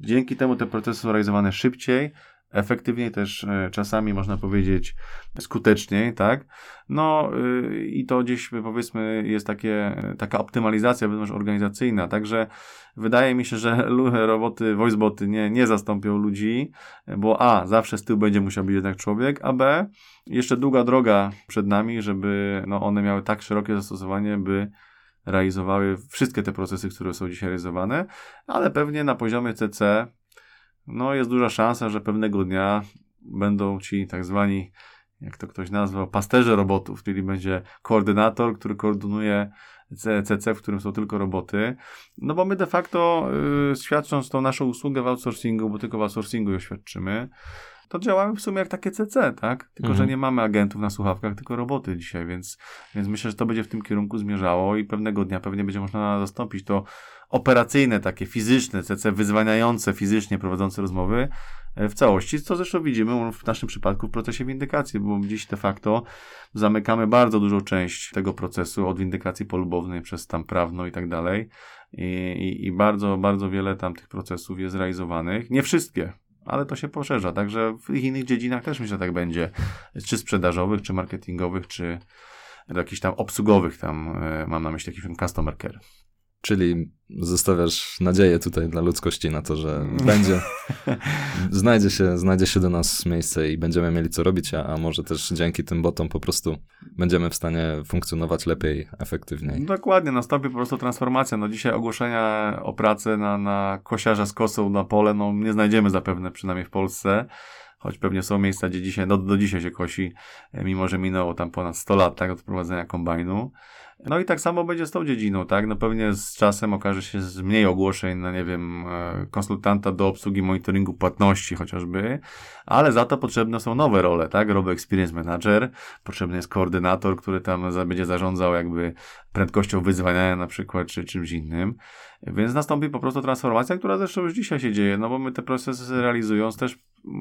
Dzięki temu te procesy są realizowane szybciej, efektywniej też e, czasami można powiedzieć skuteczniej, tak? No y, i to gdzieś powiedzmy jest takie, taka optymalizacja wewnątrz organizacyjna, także wydaje mi się, że (laughs) roboty, voiceboty nie, nie zastąpią ludzi, bo a, zawsze z tyłu będzie musiał być jednak człowiek, a b, jeszcze długa droga przed nami, żeby no, one miały tak szerokie zastosowanie, by realizowały wszystkie te procesy, które są dzisiaj realizowane, ale pewnie na poziomie CC no jest duża szansa, że pewnego dnia będą ci tak zwani, jak to ktoś nazwał, pasterze robotów, czyli będzie koordynator, który koordynuje CC, w którym są tylko roboty. No bo my de facto yy, świadcząc tą naszą usługę w outsourcingu, bo tylko w outsourcingu ją świadczymy, to działamy w sumie jak takie CC, tak? Tylko, mhm. że nie mamy agentów na słuchawkach, tylko roboty dzisiaj, więc, więc myślę, że to będzie w tym kierunku zmierzało i pewnego dnia pewnie będzie można zastąpić to operacyjne, takie fizyczne CC, wyzwaniające fizycznie prowadzące rozmowy e, w całości, co zresztą widzimy w naszym przypadku w procesie windykacji, bo dziś de facto zamykamy bardzo dużą część tego procesu od windykacji polubownej przez tam prawno i tak dalej. I, i, I bardzo, bardzo wiele tam tych procesów jest realizowanych. Nie wszystkie, ale to się poszerza. Także w innych dziedzinach też myślę, że tak będzie. Czy sprzedażowych, czy marketingowych, czy jakichś tam obsługowych, tam e, mam na myśli jakiś customer care. Czyli zostawiasz nadzieję tutaj dla ludzkości na to, że będzie, (laughs) znajdzie się, znajdzie się do nas miejsce i będziemy mieli co robić, a, a może też dzięki tym botom po prostu będziemy w stanie funkcjonować lepiej, efektywniej. Dokładnie, nastąpi po prostu transformacja. No dzisiaj ogłoszenia o pracę na, na kosiarza z kosą na pole, no nie znajdziemy zapewne, przynajmniej w Polsce choć pewnie są miejsca, gdzie dzisiaj, no, do dzisiaj się kosi, mimo że minęło tam ponad 100 lat tak, od prowadzenia kombajnu. No i tak samo będzie z tą dziedziną, tak? No pewnie z czasem okaże się mniej ogłoszeń na, nie wiem, e, konsultanta do obsługi monitoringu płatności chociażby, ale za to potrzebne są nowe role, tak? Robo Experience Manager, potrzebny jest koordynator, który tam będzie zarządzał jakby prędkością wyzwania na przykład, czy czymś innym. Więc nastąpi po prostu transformacja, która zresztą już dzisiaj się dzieje, no bo my te procesy realizując też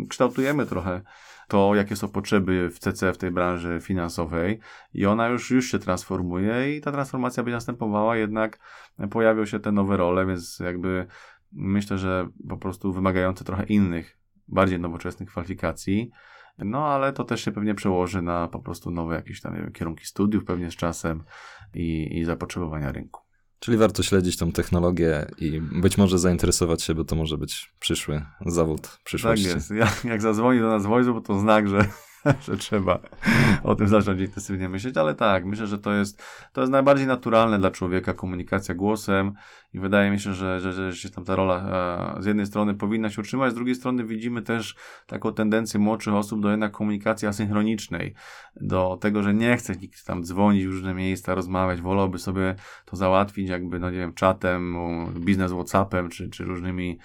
kształtujemy trochę to, jakie są potrzeby w CC, w tej branży finansowej i ona już, już się transformuje i ta transformacja będzie następowała, jednak pojawią się te nowe role, więc jakby myślę, że po prostu wymagające trochę innych, bardziej nowoczesnych kwalifikacji. No, ale to też się pewnie przełoży na po prostu nowe jakieś tam wiem, kierunki studiów pewnie z czasem i, i zapotrzebowania rynku. Czyli warto śledzić tą technologię i być może zainteresować się, bo to może być przyszły zawód przyszłości. Tak jest. Jak, jak zadzwoni do nas Wojzu, bo to znak, że, (laughs) że trzeba o tym zacząć intensywnie myśleć, ale tak, myślę, że to jest, to jest najbardziej naturalne dla człowieka, komunikacja głosem i wydaje mi się, że, że, że, że tam ta rola e, z jednej strony powinna się utrzymać, z drugiej strony widzimy też taką tendencję młodszych osób do jednak komunikacji asynchronicznej, do tego, że nie chce nikt tam dzwonić w różne miejsca, rozmawiać, wolałby sobie to załatwić jakby, no nie wiem, czatem, biznes Whatsappem, czy, czy różnymi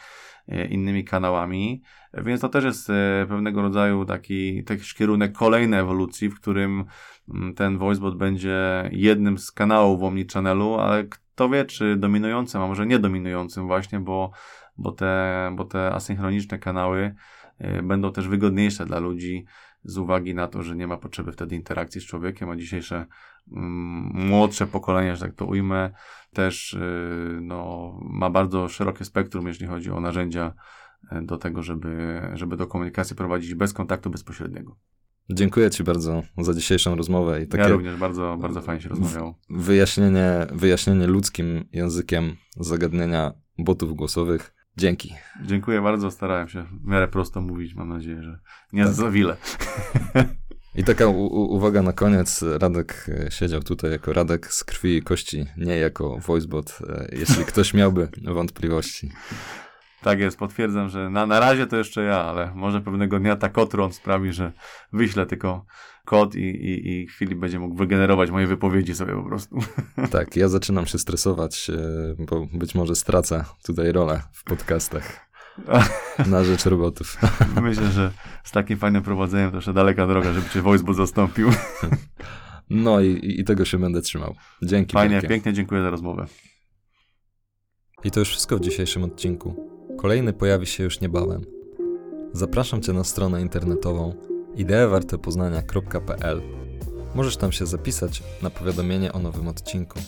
E, innymi kanałami. Więc to też jest e, pewnego rodzaju taki, taki kierunek kolejnej ewolucji, w którym mm, ten voicebot będzie jednym z kanałów Omnichannelu, ale kto wie, czy dominującym, a może nie dominującym właśnie, bo, bo, te, bo te asynchroniczne kanały e, będą też wygodniejsze dla ludzi z uwagi na to, że nie ma potrzeby wtedy interakcji z człowiekiem, a dzisiejsze mm, młodsze pokolenie, że tak to ujmę, też y, no, ma bardzo szerokie spektrum, jeśli chodzi o narzędzia y, do tego, żeby, żeby do komunikacji prowadzić bez kontaktu bezpośredniego. Dziękuję Ci bardzo za dzisiejszą rozmowę. I takie ja również bardzo, bardzo fajnie się rozmawiało. Wyjaśnienie, wyjaśnienie ludzkim językiem zagadnienia botów głosowych. Dzięki. Dziękuję bardzo, starałem się w miarę prosto mówić. Mam nadzieję, że nie tak. za wiele. (laughs) I taka uwaga na koniec. Radek e, siedział tutaj jako Radek z krwi i kości, nie jako voicebot, e, jeśli ktoś miałby wątpliwości. Tak jest, potwierdzam, że na, na razie to jeszcze ja, ale może pewnego dnia ta kotron sprawi, że wyślę tylko kod i, i, i Filip będzie mógł wygenerować moje wypowiedzi sobie po prostu. (laughs) Tak, ja zaczynam się stresować, e, bo być może stracę tutaj rolę w podcastach. Na rzecz robotów. (laughs) Myślę, że z takim fajnym prowadzeniem to jeszcze daleka droga, żeby cię Voicebot zastąpił. (laughs) No i, i tego się będę trzymał. Dzięki. Fajnie, wielkie. pięknie dziękuję za rozmowę. I to już wszystko w dzisiejszym odcinku. Kolejny pojawi się już niebawem. Zapraszam Cię na stronę internetową ideewartepoznania.pl. Możesz tam się zapisać na powiadomienie o nowym odcinku.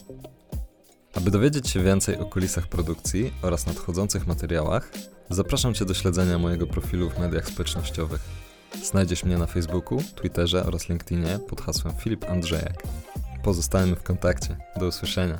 Aby dowiedzieć się więcej o kulisach produkcji oraz nadchodzących materiałach, zapraszam Cię do śledzenia mojego profilu w mediach społecznościowych. Znajdziesz mnie na Facebooku, Twitterze oraz LinkedInie pod hasłem Filip Andrzejek. Pozostajemy w kontakcie. Do usłyszenia.